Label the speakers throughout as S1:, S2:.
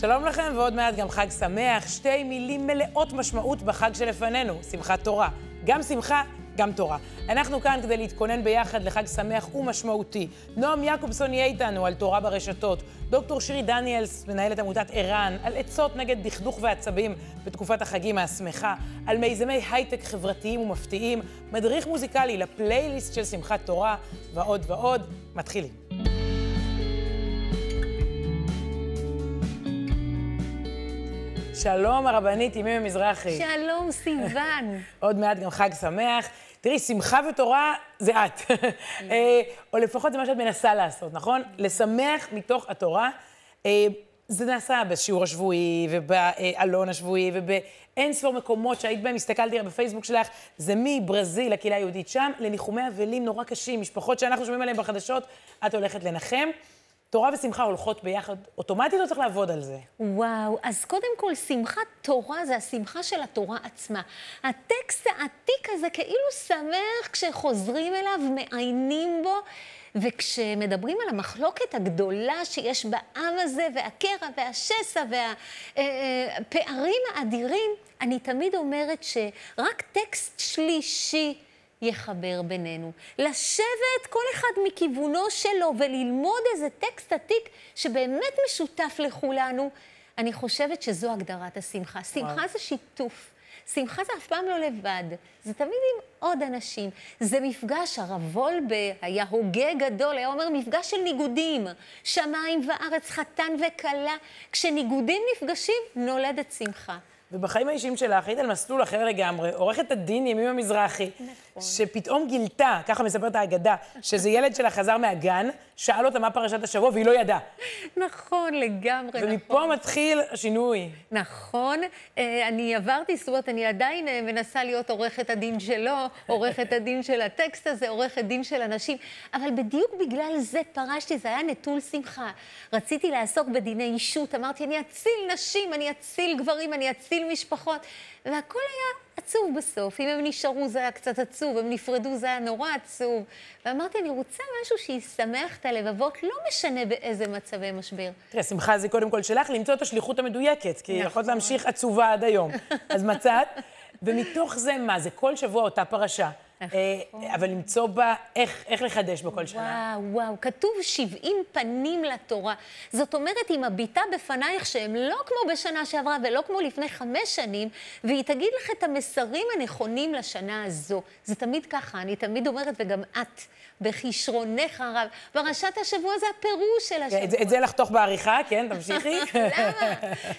S1: שלום לכם, ועוד מעט גם חג שמח, שתי מילים מלאות משמעות בחג שלפנינו, שמחת תורה. גם שמחה, גם תורה. אנחנו כאן כדי להתכונן ביחד לחג שמח ומשמעותי. נועם יעקובסון יהיה איתנו על תורה ברשתות. דוקטור שירי דניאלס, מנהלת עמותת ער"ן, על עצות נגד דכדוך ועצבים בתקופת החגים השמחה, על מיזמי הייטק חברתיים ומפתיעים, מדריך מוזיקלי לפלייליסט של שמחת תורה, ועוד ועוד. מתחילים. שלום, הרבנית ימי ממזרחי.
S2: שלום, סיוון.
S1: עוד מעט גם חג שמח. תראי, שמחה ותורה זה את. אה, או לפחות זה מה שאת מנסה לעשות, נכון? לשמח מתוך התורה. אה, זה נעשה בשיעור השבועי, ובעלון השבועי, ובאין ספור מקומות שהיית בהם, הסתכלתי בפייסבוק שלך, זה מברזיל, הקהילה היהודית שם, לניחומי אבלים נורא קשים, משפחות שאנחנו שומעים עליהן בחדשות, את הולכת לנחם. תורה ושמחה הולכות ביחד אוטומטית, או צריך לעבוד על זה?
S2: וואו, אז קודם כל, שמחת תורה זה השמחה של התורה עצמה. הטקסט העתיק הזה כאילו שמח כשחוזרים אליו, מעיינים בו. וכשמדברים על המחלוקת הגדולה שיש בעם הזה, והקרע והשסע והפערים האדירים, אני תמיד אומרת שרק טקסט שלישי יחבר בינינו. לשבת כל אחד מכיוונו שלו וללמוד איזה טקסט עתיק שבאמת משותף לכולנו, אני חושבת שזו הגדרת השמחה. שמחה זה שיתוף. שמחה זה אף פעם לא לבד, זה תמיד עם עוד אנשים. זה מפגש, הרב וולבה היה הוגה גדול, היה אומר מפגש של ניגודים. שמיים וארץ, חתן וכלה. כשניגודים נפגשים, נולדת שמחה.
S1: ובחיים האישיים שלך היית על מסלול אחר לגמרי, עורכת הדין ימימה מזרחי, נכון. שפתאום גילתה, ככה מספרת האגדה, שזה ילד שלה חזר מהגן, שאל אותה מה פרשת השבוע והיא לא ידעה.
S2: נכון, לגמרי,
S1: ומפה נכון. ומפה מתחיל השינוי.
S2: נכון. אה, אני עברתי, זאת אומרת, אני עדיין אה, מנסה להיות עורכת הדין שלו, עורכת הדין של הטקסט הזה, עורכת דין של אנשים, אבל בדיוק בגלל זה פרשתי, זה היה נטול שמחה. רציתי לעסוק בדיני אישות, אמרתי, אני אציל נשים, אני אציל גברים, אני אציל משפחות, והכל היה עצוב בסוף. אם הם נשארו זה היה קצת עצוב, הם נפרדו זה היה נורא עצוב. ואמרתי, אני רוצה משהו שישמח את הלבבות, לא משנה באיזה מצבי משבר.
S1: תראה, שמחה זה קודם כל שלך למצוא את השליחות המדויקת, כי נכון. יכולת להמשיך עצובה עד היום. אז מצאת, ומתוך זה מה? זה כל שבוע אותה פרשה. נכון. אבל למצוא בה איך, איך לחדש בכל שנה.
S2: וואו, וואו, כתוב 70 פנים לתורה. זאת אומרת, היא מביטה בפנייך שהם לא כמו בשנה שעברה ולא כמו לפני חמש שנים, והיא תגיד לך את המסרים הנכונים לשנה הזו. זה תמיד ככה, אני תמיד אומרת, וגם את, בכישרונך הרב. פרשת השבוע זה הפירוש של השבוע.
S1: את, את זה לחתוך בעריכה, כן? תמשיכי.
S2: למה?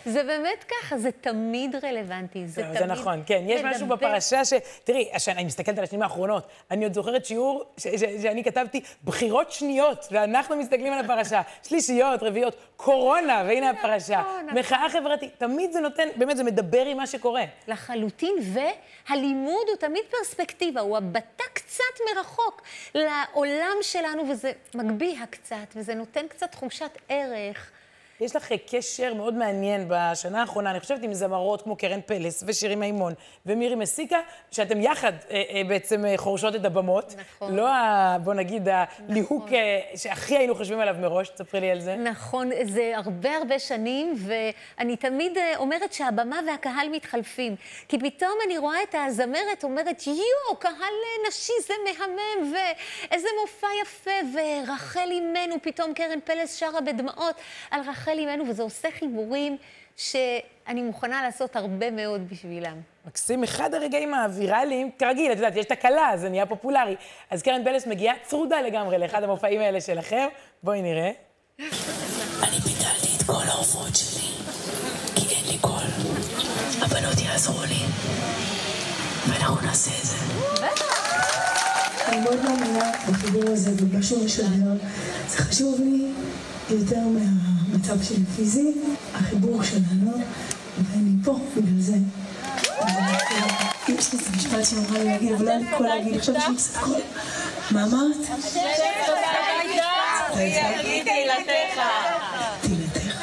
S2: זה באמת ככה, זה תמיד רלוונטי.
S1: זה, זה תמיד... זה נכון, כן. יש משהו בפרשה ש... תראי, אני מסתכלת על השנים האחרונות. אני עוד זוכרת שיעור ש- ש- שאני כתבתי בחירות שניות, ואנחנו מסתכלים על הפרשה. שלישיות, רביעיות, קורונה, והנה הפרשה. נכון. מחאה חברתית. תמיד זה נותן, באמת, זה מדבר עם מה שקורה.
S2: לחלוטין, והלימוד הוא תמיד פרספקטיבה, הוא הבטה קצת מרחוק לעולם שלנו, וזה מגביה קצת, וזה נותן קצת תחושת ערך.
S1: יש לך קשר מאוד מעניין בשנה האחרונה, אני חושבת, עם זמרות כמו קרן פלס ושירי מימון ומירי מסיקה, שאתם יחד אה, אה, בעצם אה, חורשות את הבמות. נכון. לא, ה, בוא נגיד, הליהוק נכון. אה, שהכי היינו חושבים עליו מראש, תספרי לי על זה.
S2: נכון, זה הרבה הרבה שנים, ואני תמיד אה, אומרת שהבמה והקהל מתחלפים. כי פתאום אני רואה את הזמרת אומרת, יואו, קהל אה, נשי זה מהמם, ואיזה מופע יפה, ורחל אימנו, פתאום קרן פלס שרה בדמעות על רחל. רחל אימנו, וזה עושה חיבורים שאני מוכנה לעשות הרבה מאוד בשבילם.
S1: מקסים, אחד הרגעים הוויראליים, כרגיל, את יודעת, יש תקלה, זה נהיה פופולרי. אז קרן בלס מגיעה צרודה לגמרי לאחד המופעים האלה שלכם. בואי נראה.
S3: אני ביטלתי את כל ההופעות שלי, כי אין לי קול. הבנות יעזרו לי, ואנחנו נעשה את זה.
S4: אני מאוד מאמינה בחיבור הזה, במה שהוא משדר. זה חשוב לי יותר מהמצב שלי פיזי, החיבור שלנו, ואני פה בגלל זה. יש לי איזה משפט שאמרה לי להגיד, אבל לא אני קול להגיד, עכשיו יש לי קצת קול. מה אמרת?
S3: תהילתך.
S4: תהילתך.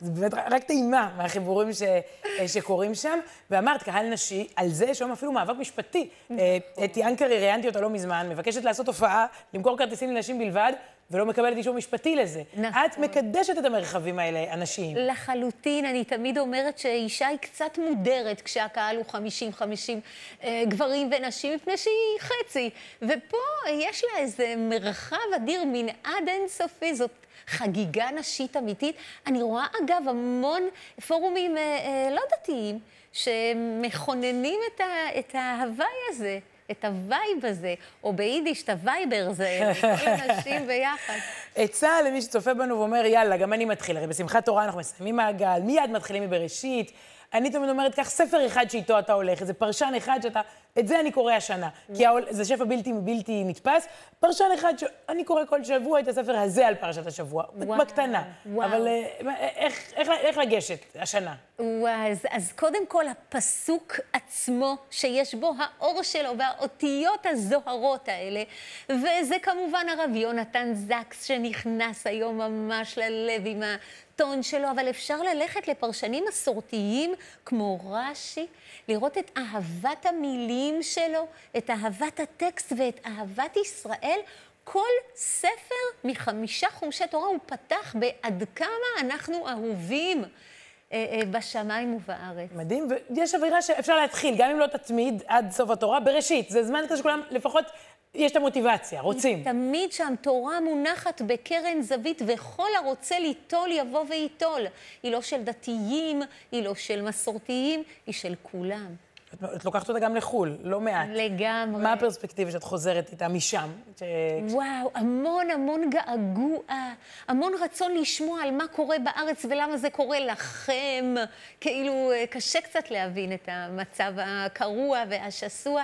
S1: זה באמת רק טעימה מהחיבורים ש, שקורים שם. ואמרת, קהל נשי, על זה יש היום אפילו מאבק משפטי. אתי אנקרי, ראיינתי אותה לא מזמן, מבקשת לעשות הופעה, למכור כרטיסים לנשים בלבד, ולא מקבלת אישור משפטי לזה.
S2: נכון.
S1: את מקדשת את המרחבים האלה, אנשים.
S2: לחלוטין, אני תמיד אומרת שאישה היא קצת מודרת כשהקהל הוא 50-50 אה, גברים ונשים, מפני שהיא חצי. ופה יש לה איזה מרחב אדיר, מנעד אינסופי, זאת חגיגה נשית אמיתית. אני רואה, אגב, המון פורומים אה, אה, לא דתיים, שמכוננים את, ה, את ההוואי הזה. את ה vibe הזה, או ביידיש, את ה ווייבער, זה כל הנשים ביחד.
S1: עצה למי שצופה בנו ואומר, יאללה, גם אני מתחיל. הרי בשמחת תורה אנחנו מסיימים מעגל, מיד מתחילים מבראשית. אני תמיד אומרת, קח ספר אחד שאיתו אתה הולך, איזה פרשן אחד שאתה... את זה אני קורא השנה. כי העול, זה שפע בלתי, בלתי נתפס. פרשן אחד שאני קורא כל שבוע את הספר הזה על פרשת השבוע.
S2: וואו,
S1: בקטנה.
S2: וואו.
S1: אבל אה, איך, איך, איך לגשת השנה?
S2: וואו, אז, אז קודם כל הפסוק עצמו, שיש בו האור שלו והאותיות הזוהרות האלה, וזה כמובן הרב יונתן זקס שנכנס היום ממש ללב עם הטון שלו, אבל אפשר ללכת לפרשנים מסורתיים כמו רש"י, לראות את אהבת המילים שלו, את אהבת הטקסט ואת אהבת ישראל. כל ספר מחמישה חומשי תורה הוא פתח בעד כמה אנחנו אהובים. אה, אה, בשמיים ובארץ.
S1: מדהים, ויש אווירה שאפשר להתחיל, גם אם לא תתמיד עד סוף התורה, בראשית. זה זמן כזה שכולם, לפחות, יש את המוטיבציה, רוצים.
S2: תמיד שם תורה מונחת בקרן זווית, וכל הרוצה ליטול יבוא וייטול. היא לא של דתיים, היא לא של מסורתיים, היא של כולם.
S1: את, את לוקחת אותה גם לחו"ל, לא מעט.
S2: לגמרי.
S1: מה הפרספקטיבה שאת חוזרת איתה משם? ש...
S2: וואו, המון המון געגוע, המון רצון לשמוע על מה קורה בארץ ולמה זה קורה לכם. כאילו, אה, קשה קצת להבין את המצב הקרוע והשסוע.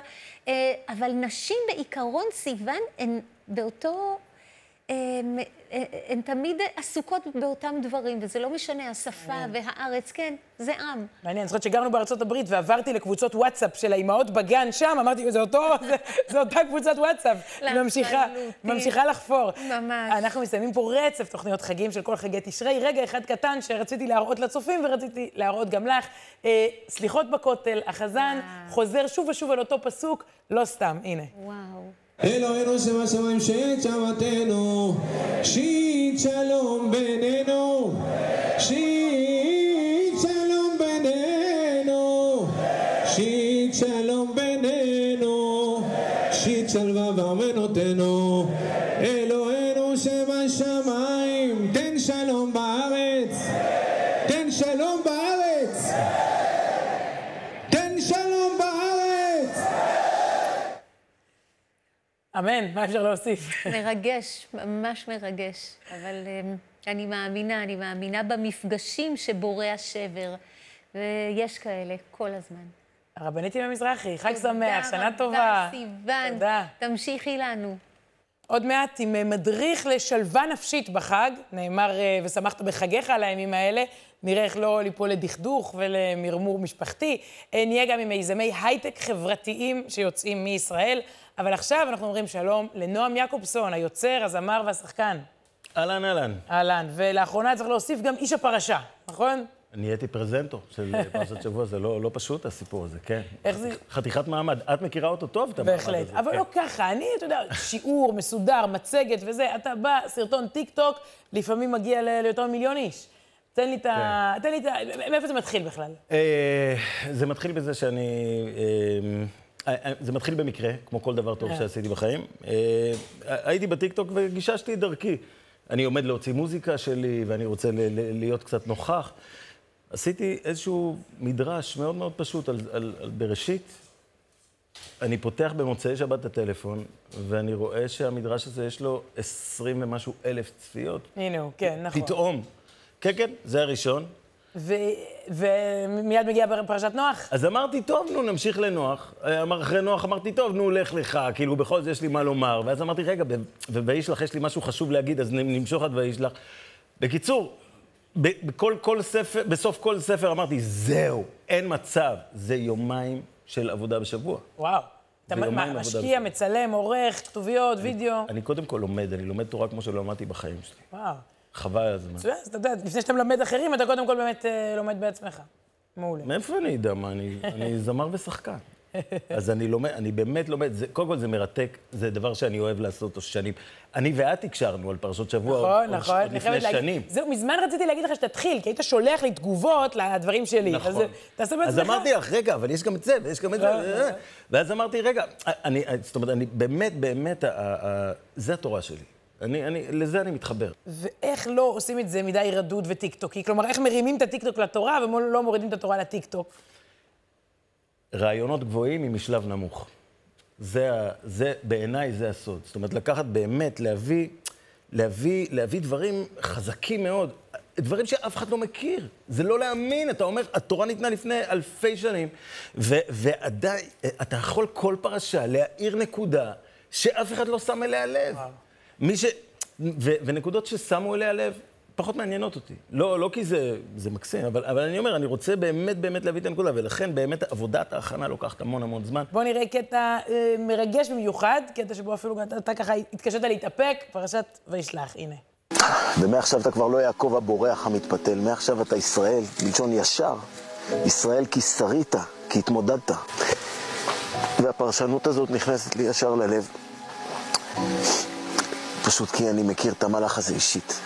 S2: אה, אבל נשים בעיקרון, סיוון, הן באותו... הן, הן תמיד עסוקות באותם דברים, וזה לא משנה, השפה והארץ, כן, זה עם.
S1: מעניין, אני זוכרת שגרנו בארצות הברית ועברתי לקבוצות וואטסאפ של האימהות בגן שם, אמרתי, זה אותו, זה, זה אותה קבוצת וואטסאפ. ממשיכה. ממשיכה לחפור.
S2: ממש.
S1: אנחנו מסיימים פה רצף תוכניות חגים של כל חגי תשרי. רגע אחד קטן שרציתי להראות לצופים ורציתי להראות גם לך. אה, סליחות בכותל, החזן חוזר שוב ושוב על אותו פסוק, לא סתם, הנה.
S2: וואו.
S5: אלוהינו שבשמיים שאת שמתנו, שית שלום בינינו,
S1: אמן, מה אפשר להוסיף?
S2: מרגש, ממש מרגש. אבל um, אני מאמינה, אני מאמינה במפגשים שבורא השבר. ויש כאלה כל הזמן.
S1: הרבנית ימי מזרחי, חג
S2: תודה
S1: שמח, שנה
S2: רבה,
S1: טובה.
S2: סיוון,
S1: תודה.
S2: תמשיכי לנו.
S1: עוד מעט עם אה, מדריך לשלווה נפשית בחג, נאמר, אה, ושמחת בחגיך על הימים האלה, נראה איך לא ליפול לדכדוך ולמרמור משפחתי. אה, נהיה גם עם מיזמי הייטק חברתיים שיוצאים מישראל. אבל עכשיו אנחנו אומרים שלום לנועם יעקובסון, היוצר, הזמר והשחקן.
S6: אהלן, אהלן.
S1: אהלן. ולאחרונה צריך להוסיף גם איש הפרשה, נכון?
S6: נהייתי פרזנטור של פרשת שבוע, זה לא, לא פשוט הסיפור הזה, כן.
S1: איך זה-
S6: חתיכת מעמד. את מכירה אותו טוב, את המעמד הזה.
S1: בהחלט. אבל
S6: כן.
S1: לא ככה, אני, אתה יודע, שיעור מסודר, מצגת וזה, אתה בא, סרטון טיק טוק, לפעמים מגיע ל- ליותר ממיליון איש. תן לי את ה...
S6: כן.
S1: תן לי את ה... מאיפה זה מתחיל בכלל?
S6: אה, זה מתחיל בזה שאני... אה, אה, זה מתחיל במקרה, כמו כל דבר טוב שעשיתי בחיים. הייתי בטיקטוק וגיששתי את דרכי. אני עומד להוציא מוזיקה שלי, ואני רוצה להיות קצת נוכח. עשיתי איזשהו מדרש מאוד מאוד פשוט על, על, על בראשית. אני פותח במוצאי שבת את הטלפון, ואני רואה שהמדרש הזה יש לו 20 ומשהו אלף צפיות.
S1: הנה הוא, כן, נכון.
S6: פתאום. כן, כן, זה הראשון.
S1: ו- ומיד מגיע פרשת נוח?
S6: אז אמרתי, טוב, נו, נמשיך לנוח. אמר אחרי נוח, אמרתי, טוב, נו, לך לך, כאילו, בכל זאת יש לי מה לומר. ואז אמרתי, רגע, ובוישלח יש לי משהו חשוב להגיד, אז נמשוך עד וישלח. בקיצור, בכל כל ספר, בסוף כל ספר אמרתי, זהו, אין מצב. זה יומיים של עבודה בשבוע.
S1: וואו. אתה מה, משקיע. מצלם, עורך, כתוביות, וידאו.
S6: אני קודם כל לומד, אני לומד תורה כמו שלא למדתי בחיים שלי.
S1: וואו.
S6: חבל על הזמן.
S1: מצוין, אז אתה יודע, לפני שאתה מלמד אחרים, אתה קודם כל באמת אה, לומד בעצמך. מעולה.
S6: מאיפה אני אדע מה? אני, אני זמר ושחקן. אז אני לומד, אני באמת לומד, זה, קודם כל זה מרתק, זה דבר שאני אוהב לעשות אותו שנים. אני ואת הקשרנו על פרשות שבוע
S1: נכון,
S6: עוד,
S1: נכון.
S6: עוד לפני
S1: חייבת להגיד-
S6: שנים.
S1: זהו, מזמן רציתי להגיד לך שתתחיל, כי היית שולח לי תגובות לדברים שלי.
S6: נכון.
S1: אז תעשה בעצמך.
S6: אז אמרתי לך, רגע, אבל יש גם את זה, ויש גם את זה.
S1: נכון, נכון.
S6: ואז אמרתי, רגע, אני, זאת אומרת, אני באמת, באמת, ה- ה- זה התורה שלי. אני, אני, לזה אני מתחבר.
S1: ואיך לא עושים את זה מדי רדוד וטיקטוקי? כלומר, איך מרימים את הטיקטוק לתורה ולא מורידים את התורה לטיקטוק?
S6: רעיונות גבוהים עם משלב נמוך. זה, זה בעיניי זה הסוד. זאת אומרת, לקחת באמת, להביא, להביא, להביא דברים חזקים מאוד, דברים שאף אחד לא מכיר. זה לא להאמין, אתה אומר, התורה ניתנה לפני אלפי שנים, ו- ועדיין, אתה יכול כל פרשה להאיר נקודה שאף אחד לא שם אליה לב. מי ש... ו- ונקודות ששמו אליה לב, פחות מעניינות אותי. לא, לא כי זה, זה מקסים, אבל, אבל אני אומר, אני רוצה באמת באמת להביא את הנקודה, ולכן באמת עבודת ההכנה לוקחת המון המון זמן.
S1: בואו נראה קטע אה, מרגש במיוחד, קטע שבו אפילו אתה, אתה ככה התקשית להתאפק, פרשת וישלח, הנה.
S7: ומעכשיו אתה כבר לא יעקב הבורח המתפתל, מעכשיו אתה ישראל, מלשון ישר. ישראל כי שרית, כי התמודדת. והפרשנות הזאת נכנסת לי ישר ללב. פשוט כי אני מכיר את המהלך הזה אישית.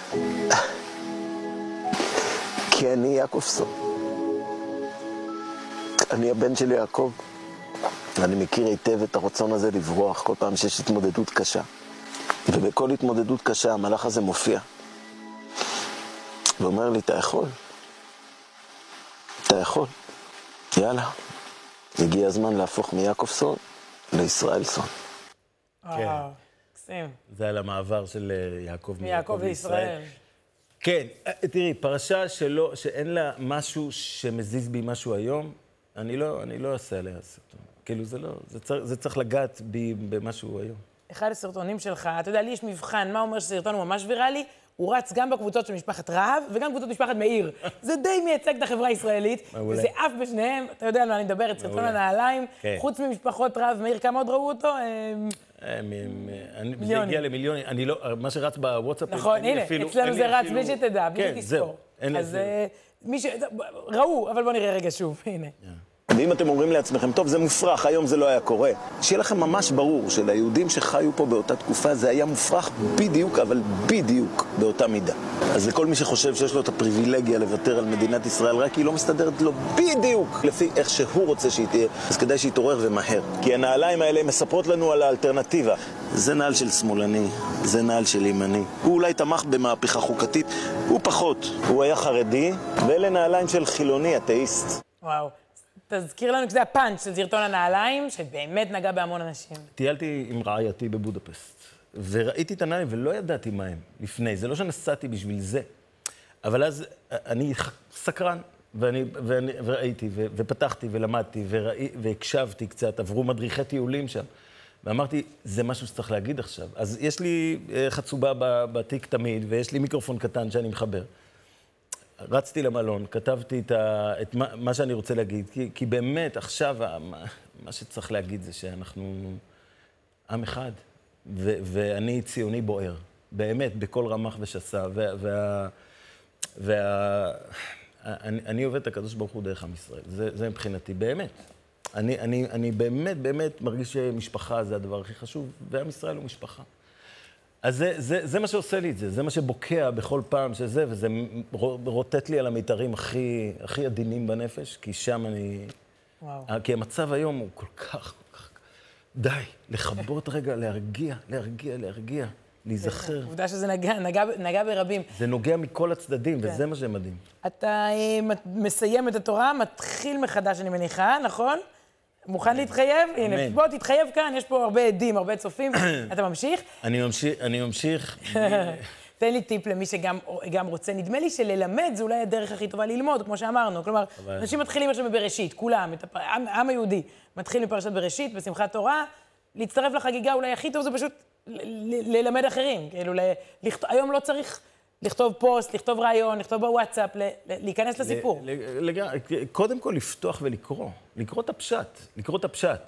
S7: כי אני יעקובסון. אני הבן של יעקב. ואני מכיר היטב את הרצון הזה לברוח כל פעם שיש התמודדות קשה. ובכל התמודדות קשה המלאך הזה מופיע. ואומר לי, אתה יכול. אתה יכול. יאללה. הגיע הזמן להפוך מיעקובסון לישראלסון.
S1: וואו, מקסים.
S6: זה על המעבר של אה, יעקב
S1: מיעקב לישראל.
S6: כן, אה, תראי, פרשה שלא, שאין לה משהו שמזיז בי משהו היום, אני לא, אני לא אעשה עליה סרטון. כאילו, זה לא, זה צריך, זה צריך לגעת בי במשהו היום.
S1: אחד הסרטונים שלך, אתה יודע, לי יש מבחן, מה אומר שסרטון הוא ממש ויראלי? הוא רץ גם בקבוצות של משפחת רהב וגם בקבוצות משפחת מאיר. זה די מייצג את החברה הישראלית.
S6: מעולה.
S1: וזה עף בשניהם, אתה יודע על מה אני מדברת, סרטון. הנעליים.
S6: כן.
S1: חוץ ממשפחות רהב מאיר, כמה עוד ראו אותו?
S6: אה, מ- מ- אני- זה
S1: מיליונים.
S6: הגיע למיליונים. אני לא, מה שרץ בוואטסאפ...
S1: נכון, הנה,
S6: אפילו-
S1: אצלנו זה רץ בלי שתדע, בלי
S6: כן,
S1: שתזכור.
S6: זהו. אין לי
S1: אז. אה, מי ש... ראו, אבל בוא נראה רגע שוב, הנה.
S7: ואם אתם אומרים לעצמכם, טוב, זה מופרך, היום זה לא היה קורה, שיהיה לכם ממש ברור שליהודים שחיו פה באותה תקופה זה היה מופרך בדיוק, אבל בדיוק באותה מידה. אז לכל מי שחושב שיש לו את הפריבילגיה לוותר על מדינת ישראל רק היא לא מסתדרת לו בדיוק לפי איך שהוא רוצה שהיא תהיה, אז כדאי שיתעורר ומהר. כי הנעליים האלה מספרות לנו על האלטרנטיבה. זה נעל של שמאלני, זה נעל של ימני. הוא אולי תמך במהפכה חוקתית, הוא פחות. הוא היה חרדי, ואלה נעליים של חילוני, אתאיסט.
S1: וואו. תזכיר לנו שזה הפאנץ' של סרטון הנעליים, שבאמת נגע בהמון אנשים.
S6: טיילתי עם רעייתי בבודפסט, וראיתי את הנעליים ולא ידעתי מה הם לפני. זה לא שנסעתי בשביל זה. אבל אז אני סקרן, ואני, ואני, וראיתי, ו, ופתחתי, ולמדתי, וראי, והקשבתי קצת, עברו מדריכי טיולים שם. ואמרתי, זה משהו שצריך להגיד עכשיו. אז יש לי אה, חצובה בתיק תמיד, ויש לי מיקרופון קטן שאני מחבר. רצתי למלון, כתבתי את, ה, את מה, מה שאני רוצה להגיד, כי, כי באמת עכשיו מה, מה שצריך להגיד זה שאנחנו עם אחד, ו, ואני ציוני בוער, באמת, בכל רמ"ח ושס"ה, וה... וה, אני עובד את הקדוש ברוך הוא דרך עם ישראל, זה, זה מבחינתי, באמת. אני, אני, אני באמת, באמת מרגיש שמשפחה זה הדבר הכי חשוב, ועם ישראל הוא משפחה. אז זה, זה, זה מה שעושה לי את זה, זה מה שבוקע בכל פעם שזה, וזה רו- רוטט לי על המיתרים הכי, הכי עדינים בנפש, כי שם אני...
S1: וואו.
S6: כי המצב היום הוא כל כך, כל כך... די, לכבות רגע, להרגיע, להרגיע, להרגיע, להיזכר.
S1: עובדה שזה נגע, נגע, נגע ברבים.
S6: זה נוגע מכל הצדדים,
S1: כן.
S6: וזה מה שמדהים.
S1: אתה אה, מסיים את התורה, מתחיל מחדש, אני מניחה, נכון? מוכן להתחייב? הנה. בוא תתחייב כאן, יש פה הרבה עדים, הרבה צופים. אתה ממשיך?
S6: אני ממשיך, אני ממשיך,
S1: תן לי טיפ למי שגם גם רוצה. נדמה לי שללמד זה אולי הדרך הכי טובה ללמוד, כמו שאמרנו. כלומר,
S6: אבל-
S1: אנשים מתחילים עכשיו בבראשית, כולם, העם היהודי מתחיל מפרשת בראשית, בשמחת תורה, להצטרף לחגיגה אולי הכי טוב זה פשוט ללמד אחרים. כאילו, היום לא צריך לכתוב פוסט, לכתוב רעיון, לכתוב בוואטסאפ, ל- להיכנס לסיפור.
S6: ל- לגמרי, קודם כל לפתוח ולקרוא, לקרוא את הפשט, לקרוא את הפשט.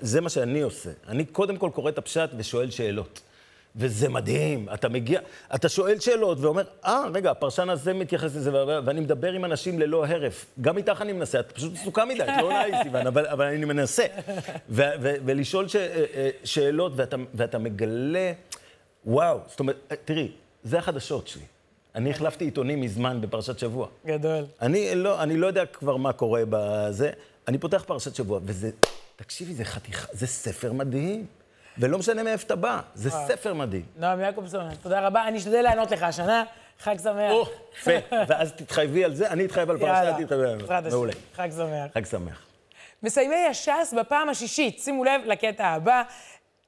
S6: זה מה שאני עושה. אני קודם כל קורא את הפשט ושואל שאלות. וזה מדהים, אתה מגיע, אתה שואל שאלות ואומר, אה, רגע, הפרשן הזה מתייחס לזה, ואני מדבר עם אנשים ללא הרף. גם איתך אני מנסה, את פשוט עסוקה מדי, את לא עונה לי, סיוון, אבל, אבל אני מנסה. ו- ו- ולשאול ש- אה, אה, שאלות, ואתה, ואתה מגלה, וואו, זאת אומרת, תראי, זה החדשות שלי. אני החלפתי עיתונים מזמן בפרשת שבוע.
S1: גדול.
S6: אני לא, אני לא יודע כבר מה קורה בזה, אני פותח פרשת שבוע, וזה, תקשיבי, זה חתיכה, זה ספר מדהים. ולא משנה מאיפה אתה בא, זה ספר מדהים.
S1: נועם יעקובסון, תודה רבה. אני אשתדל לענות לך השנה. חג שמח.
S6: או, יפה. ואז תתחייבי על זה, אני אתחייב על פרשת, תתחייבי על זה. מעולה.
S1: חג שמח.
S6: חג שמח.
S1: מסיימי הש"ס בפעם השישית, שימו לב לקטע הבא.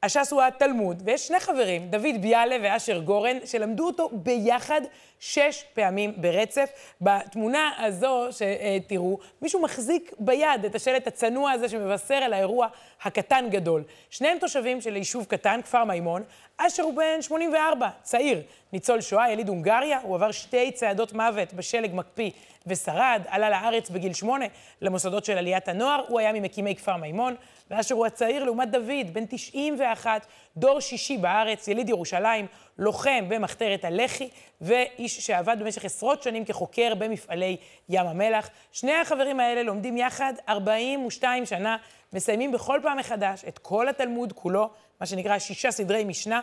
S1: הש"ס הוא התלמוד, ויש שני חברים, דוד ביאלה ואשר גורן, שלמדו אותו ביחד שש פעמים ברצף. בתמונה הזו שתראו, מישהו מחזיק ביד את השלט הצנוע הזה שמבשר על האירוע הקטן גדול. שניהם תושבים של יישוב קטן, כפר מימון. אשר הוא בן 84, צעיר, ניצול שואה, יליד הונגריה, הוא עבר שתי צעדות מוות בשלג מקפיא ושרד, עלה לארץ בגיל שמונה למוסדות של עליית הנוער, הוא היה ממקימי כפר מימון, ואשר הוא הצעיר לעומת דוד, בן 91, דור שישי בארץ, יליד ירושלים, לוחם במחתרת הלח"י, ואיש שעבד במשך עשרות שנים כחוקר במפעלי ים המלח. שני החברים האלה לומדים יחד 42 שנה, מסיימים בכל פעם מחדש את כל התלמוד כולו, מה שנקרא שישה סדרי משנה.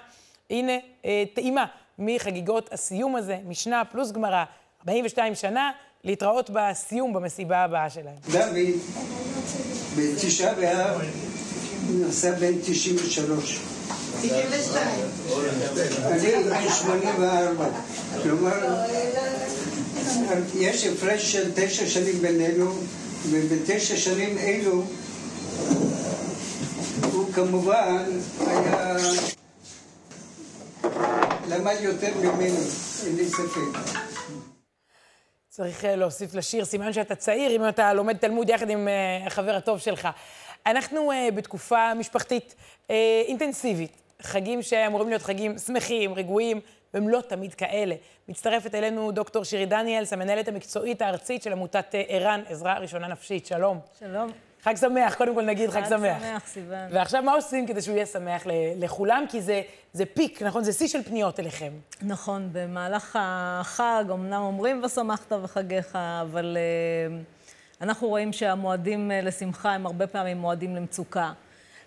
S1: הנה אה, טעימה מחגיגות הסיום הזה, משנה פלוס גמרא, 42 שנה, להתראות בסיום במסיבה הבאה שלהם.
S8: דוד, בתשעה באב, נסע בן 93.
S9: 92.
S8: אני בן 84. כלומר, יש הפרש של תשע שנים בינינו, ובתשע שנים אלו הוא כמובן היה... למד יותר ממני, אין לי ספק.
S1: צריך אה, להוסיף לשיר, סימן שאתה צעיר, אם אתה לומד תלמוד יחד עם אה, החבר הטוב שלך. אנחנו אה, בתקופה משפחתית אינטנסיבית, חגים שאמורים להיות חגים שמחים, רגועים, והם לא תמיד כאלה. מצטרפת אלינו דוקטור שירי דניאלס, המנהלת המקצועית הארצית של עמותת ער"ן, עזרה ראשונה נפשית. שלום.
S10: שלום.
S1: חג שמח, קודם כל נגיד חג שמח.
S10: חג שמח, סיוון.
S1: ועכשיו מה עושים כדי שהוא יהיה שמח לכולם? כי זה, זה פיק, נכון? זה שיא של פניות אליכם.
S10: נכון, במהלך החג, אמנם אומרים ושמחת וחגיך, אבל uh, אנחנו רואים שהמועדים uh, לשמחה הם הרבה פעמים מועדים למצוקה.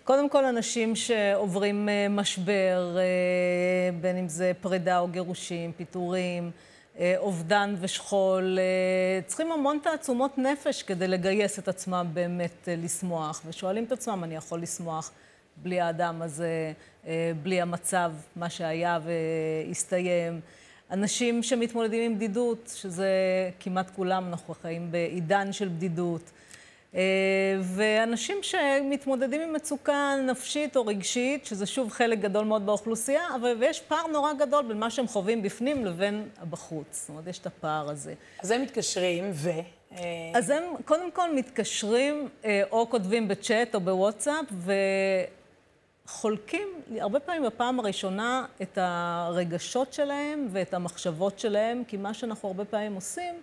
S10: קודם כל, אנשים שעוברים uh, משבר, uh, בין אם זה פרידה או גירושים, פיטורים, אובדן ושכול, צריכים המון תעצומות נפש כדי לגייס את עצמם באמת לשמוח, ושואלים את עצמם, אני יכול לשמוח בלי האדם הזה, בלי המצב, מה שהיה והסתיים. אנשים שמתמודדים עם בדידות, שזה כמעט כולם, אנחנו חיים בעידן של בדידות. ואנשים שמתמודדים עם מצוקה נפשית או רגשית, שזה שוב חלק גדול מאוד באוכלוסייה, אבל ויש פער נורא גדול בין מה שהם חווים בפנים לבין בחוץ. זאת אומרת, יש את הפער הזה.
S1: אז הם מתקשרים, ו...
S10: אז הם קודם כל מתקשרים, או כותבים בצ'אט או בוואטסאפ, וחולקים, הרבה פעמים בפעם הראשונה, את הרגשות שלהם ואת המחשבות שלהם, כי מה שאנחנו הרבה פעמים עושים,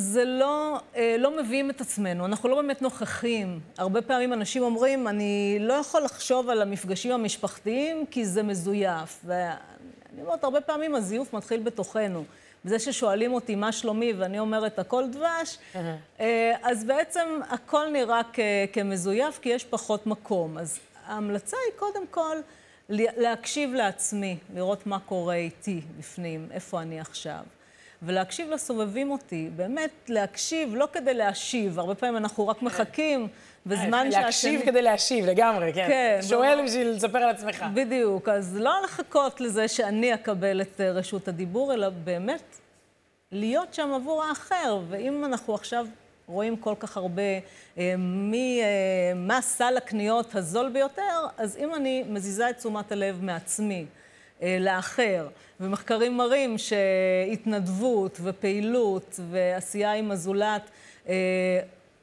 S10: זה לא, לא מביאים את עצמנו, אנחנו לא באמת נוכחים. הרבה פעמים אנשים אומרים, אני לא יכול לחשוב על המפגשים המשפחתיים כי זה מזויף. ואני אומרת, הרבה פעמים הזיוף מתחיל בתוכנו. בזה ששואלים אותי מה שלומי ואני אומרת הכל דבש, אז בעצם הכל נראה כמזויף כי יש פחות מקום. אז ההמלצה היא קודם כל להקשיב לעצמי, לראות מה קורה איתי בפנים, איפה אני עכשיו. ולהקשיב לסובבים אותי, באמת להקשיב, לא כדי להשיב, הרבה פעמים אנחנו רק מחכים בזמן שהשני...
S1: להקשיב כדי להשיב, לגמרי, כן.
S10: כן.
S1: שואל בשביל לספר על עצמך.
S10: בדיוק, אז לא לחכות לזה שאני אקבל את רשות הדיבור, אלא באמת להיות שם עבור האחר. ואם אנחנו עכשיו רואים כל כך הרבה מי, מה סל הקניות הזול ביותר, אז אם אני מזיזה את תשומת הלב מעצמי, לאחר. ומחקרים מראים שהתנדבות ופעילות ועשייה עם הזולת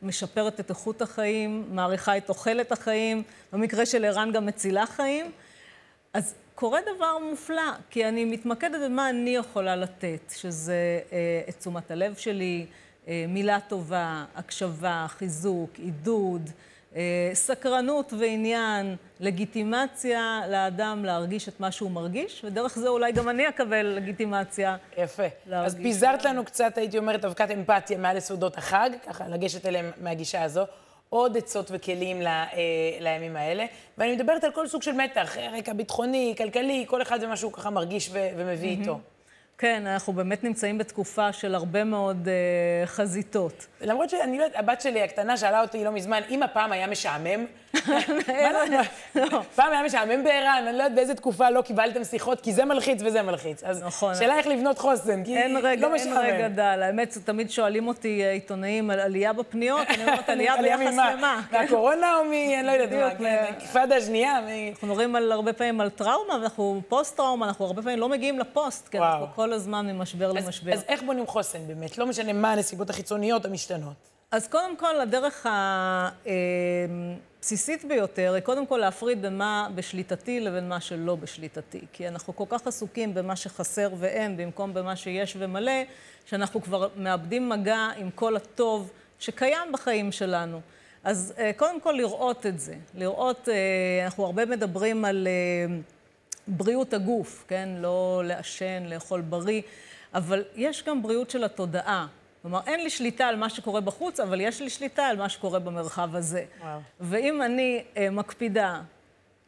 S10: משפרת את איכות החיים, מעריכה את תוחלת החיים, במקרה של ערן גם מצילה חיים. אז קורה דבר מופלא, כי אני מתמקדת במה אני יכולה לתת, שזה את תשומת הלב שלי, מילה טובה, הקשבה, חיזוק, עידוד, אה, סקרנות ועניין, לגיטימציה לאדם להרגיש את מה שהוא מרגיש, ודרך זה אולי גם אני אקבל לגיטימציה.
S1: יפה.
S10: להרגיש.
S1: אז פיזרת לנו קצת, הייתי אומרת, אבקת אמפתיה מעל לסעודות החג, ככה לגשת אליהם מהגישה הזו. עוד עצות וכלים ל, אה, לימים האלה. ואני מדברת על כל סוג של מתח, רקע ביטחוני, כלכלי, כל אחד זה מה שהוא ככה מרגיש ו- ומביא איתו.
S10: כן, אנחנו באמת נמצאים בתקופה של הרבה מאוד אה, חזיתות.
S1: למרות שאני לא יודעת, הבת שלי הקטנה שאלה אותי לא מזמן, אם הפעם היה משעמם? לא? פעם היה משעמם בער"ן, אני לא יודעת באיזה תקופה לא קיבלתם שיחות, כי זה מלחיץ וזה מלחיץ. אז
S10: נכון.
S1: שאלה איך לבנות חוסן, כי
S10: אין רגע,
S1: לא
S10: אין
S1: משעמם.
S10: רגע דל. האמת, תמיד שואלים אותי אה, עיתונאים על עלייה בפניות, אני אומרת עלייה ביחס? למה.
S1: מהקורונה או מ... אני לא יודעת מה,
S10: בדיוק,
S1: כן, השנייה?
S10: אנחנו מדברים על, הרבה פעמים על טראומה, ואנחנו פוסט-טראומה, אנחנו הרבה פעמים לא מגיעים לפוסט, כי. אנחנו כל הזמן ממשבר
S1: אז-
S10: למשבר.
S1: אז איך בונים חוסן באמת? לא משנה מה הנסיבות החיצוניות המשתנות.
S10: אז קודם כל, הדרך הבסיסית ביותר היא קודם כל להפריד בין מה בשליטתי לבין מה שלא בשליטתי. כי אנחנו כל כך עסוקים במה שחסר ואין, במקום במה שיש ומלא, שאנחנו כבר מאבדים מגע עם כל הטוב שקיים בחיים שלנו. אז אה, קודם כל לראות את זה. לראות, אה, אנחנו הרבה מדברים על אה, בריאות הגוף, כן? לא לעשן, לאכול בריא, אבל יש גם בריאות של התודעה. כלומר, אין לי שליטה על מה שקורה בחוץ, אבל יש לי שליטה על מה שקורה במרחב הזה.
S1: וואו.
S10: ואם אני אה, מקפידה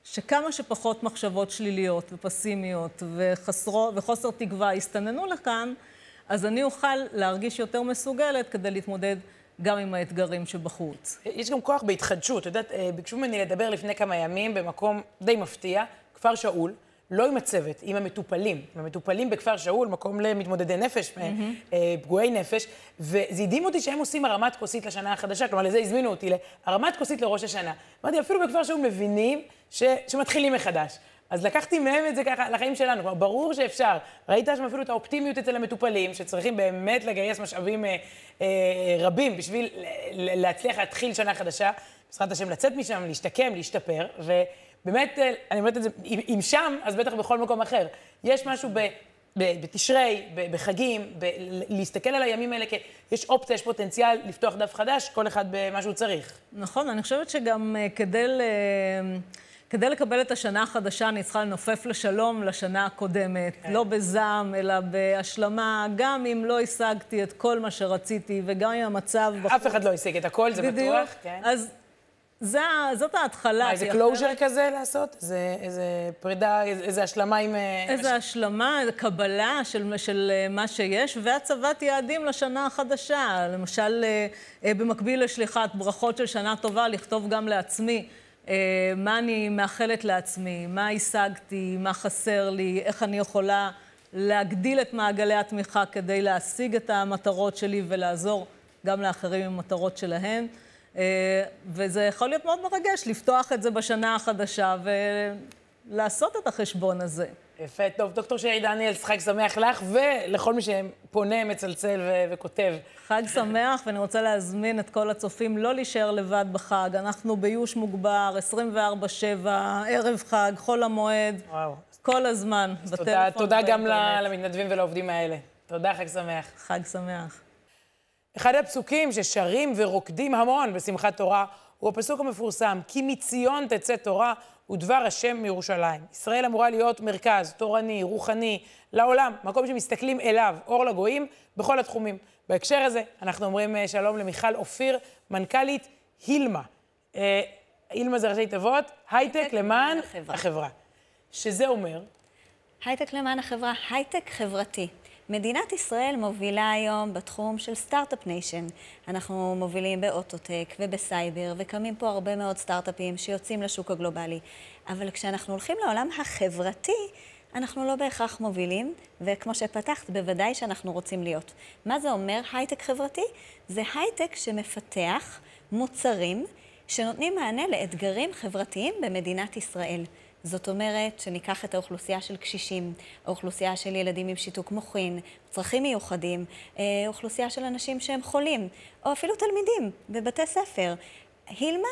S10: שכמה שפחות מחשבות שליליות ופסימיות וחסרו, וחוסר תקווה יסתננו לכאן, אז אני אוכל להרגיש יותר מסוגלת כדי להתמודד גם עם האתגרים שבחוץ.
S1: יש גם כוח בהתחדשות. את יודעת, אה, ביקשו ממני לדבר לפני כמה ימים במקום די מפתיע, כפר שאול, לא עם הצוות, עם המטופלים. עם המטופלים בכפר שאול, מקום למתמודדי נפש, אה, פגועי נפש, וזה הדהים אותי שהם עושים הרמת כוסית לשנה החדשה, כלומר, לזה הזמינו אותי, להרמת כוסית לראש השנה. אמרתי, אפילו בכפר שאול מבינים ש, שמתחילים מחדש. אז לקחתי מהם את זה ככה לחיים שלנו, כלומר, ברור שאפשר. ראית שם אפילו את האופטימיות אצל המטופלים, שצריכים באמת לגייס משאבים אה, אה, רבים בשביל להצליח להתחיל שנה חדשה, בעזרת השם לצאת משם, להשתקם, להשתפר, ובאמת, אה, אני אומרת את זה, אם, שם, אז בטח בכל מקום אחר. יש משהו ב... בתשרי, בחגים, ב- להסתכל על הימים האלה כ... יש אופציה, יש פוטנציאל לפתוח דף חדש, כל אחד במה שהוא צריך.
S10: נכון, אני חושבת שגם אה, כדי, ל... כדי לקבל את השנה החדשה, אני צריכה לנופף לשלום לשנה הקודמת.
S1: כן.
S10: לא בזעם, אלא בהשלמה, גם אם לא השגתי את כל מה שרציתי, וגם אם המצב...
S1: אף אחד לא השיג את הכל, זה
S10: בדיוק.
S1: בטוח. כן.
S10: אז זה, זאת ההתחלה.
S1: מה, איזה
S10: closure
S1: כזה לעשות? איזה, איזה פרידה, איזה, איזה השלמה עם... אה,
S10: איזו השלמה, קבלה של, של אה, מה שיש, והצבת יעדים לשנה החדשה. למשל, אה, במקביל לשליחת ברכות של שנה טובה, לכתוב גם לעצמי מה אני מאחלת לעצמי, מה השגתי, מה חסר לי, איך אני יכולה להגדיל את מעגלי התמיכה כדי להשיג את המטרות שלי ולעזור גם לאחרים עם המטרות שלהם. אה, וזה יכול להיות מאוד מרגש לפתוח את זה בשנה החדשה ולעשות את החשבון הזה.
S1: יפה, טוב. דוקטור שרי דניאלס, חג שמח לך ולכל מי שפונה, מצלצל ו- וכותב.
S10: חג שמח, ואני רוצה להזמין את כל הצופים לא להישאר לבד בחג. אנחנו ביוש מוגבר, 24-7, ערב חג, חול המועד,
S1: וואו.
S10: כל הזמן,
S1: תודה,
S10: בטלפון
S1: תודה גם
S10: ובאינטרנט.
S1: למתנדבים ולעובדים האלה. תודה, חג שמח.
S10: חג שמח.
S1: אחד הפסוקים ששרים ורוקדים המון בשמחת תורה הוא הפסוק המפורסם, כי מציון תצא תורה ודבר השם מירושלים. ישראל אמורה להיות מרכז תורני, רוחני, לעולם, מקום שמסתכלים אליו, אור לגויים, בכל התחומים. בהקשר הזה, אנחנו אומרים אה, שלום למיכל אופיר, מנכ"לית הילמה. אה, הילמה זה ראשי תיבות, הייטק למען
S9: החברה.
S1: החברה. שזה אומר,
S9: הייטק למען החברה, הייטק חברתי. מדינת ישראל מובילה היום בתחום של start-up nation. אנחנו מובילים באוטוטק ובסייבר, וקמים פה הרבה מאוד סטארט-אפים שיוצאים לשוק הגלובלי. אבל כשאנחנו הולכים לעולם החברתי, אנחנו לא בהכרח מובילים, וכמו שפתחת, בוודאי שאנחנו רוצים להיות. מה זה אומר הייטק חברתי? זה הייטק שמפתח מוצרים שנותנים מענה לאתגרים חברתיים במדינת ישראל. זאת אומרת שניקח את האוכלוסייה של קשישים, האוכלוסייה של ילדים עם שיתוק מוחין, צרכים מיוחדים, אה, אוכלוסייה של אנשים שהם חולים, או אפילו תלמידים בבתי ספר. הילמה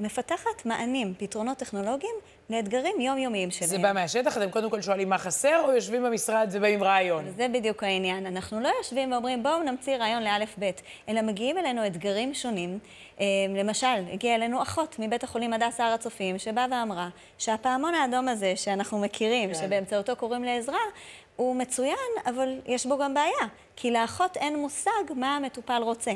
S9: מפתחת מענים, פתרונות טכנולוגיים לאתגרים יומיומיים שלהם.
S1: זה בא מהשטח? אתם קודם כל שואלים מה חסר, או יושבים במשרד ובאים רעיון?
S9: זה בדיוק העניין. אנחנו לא יושבים ואומרים, בואו נמציא רעיון לאלף-בית, אלא מגיעים אלינו אתגרים שונים. אה, למשל, הגיעה אלינו אחות מבית החולים הדסה הר הצופים, שבאה ואמרה שהפעמון האדום הזה שאנחנו מכירים,
S1: כן.
S9: שבאמצעותו קוראים לעזרה, הוא מצוין, אבל יש בו גם בעיה, כי לאחות אין מושג מה המטופל רוצה.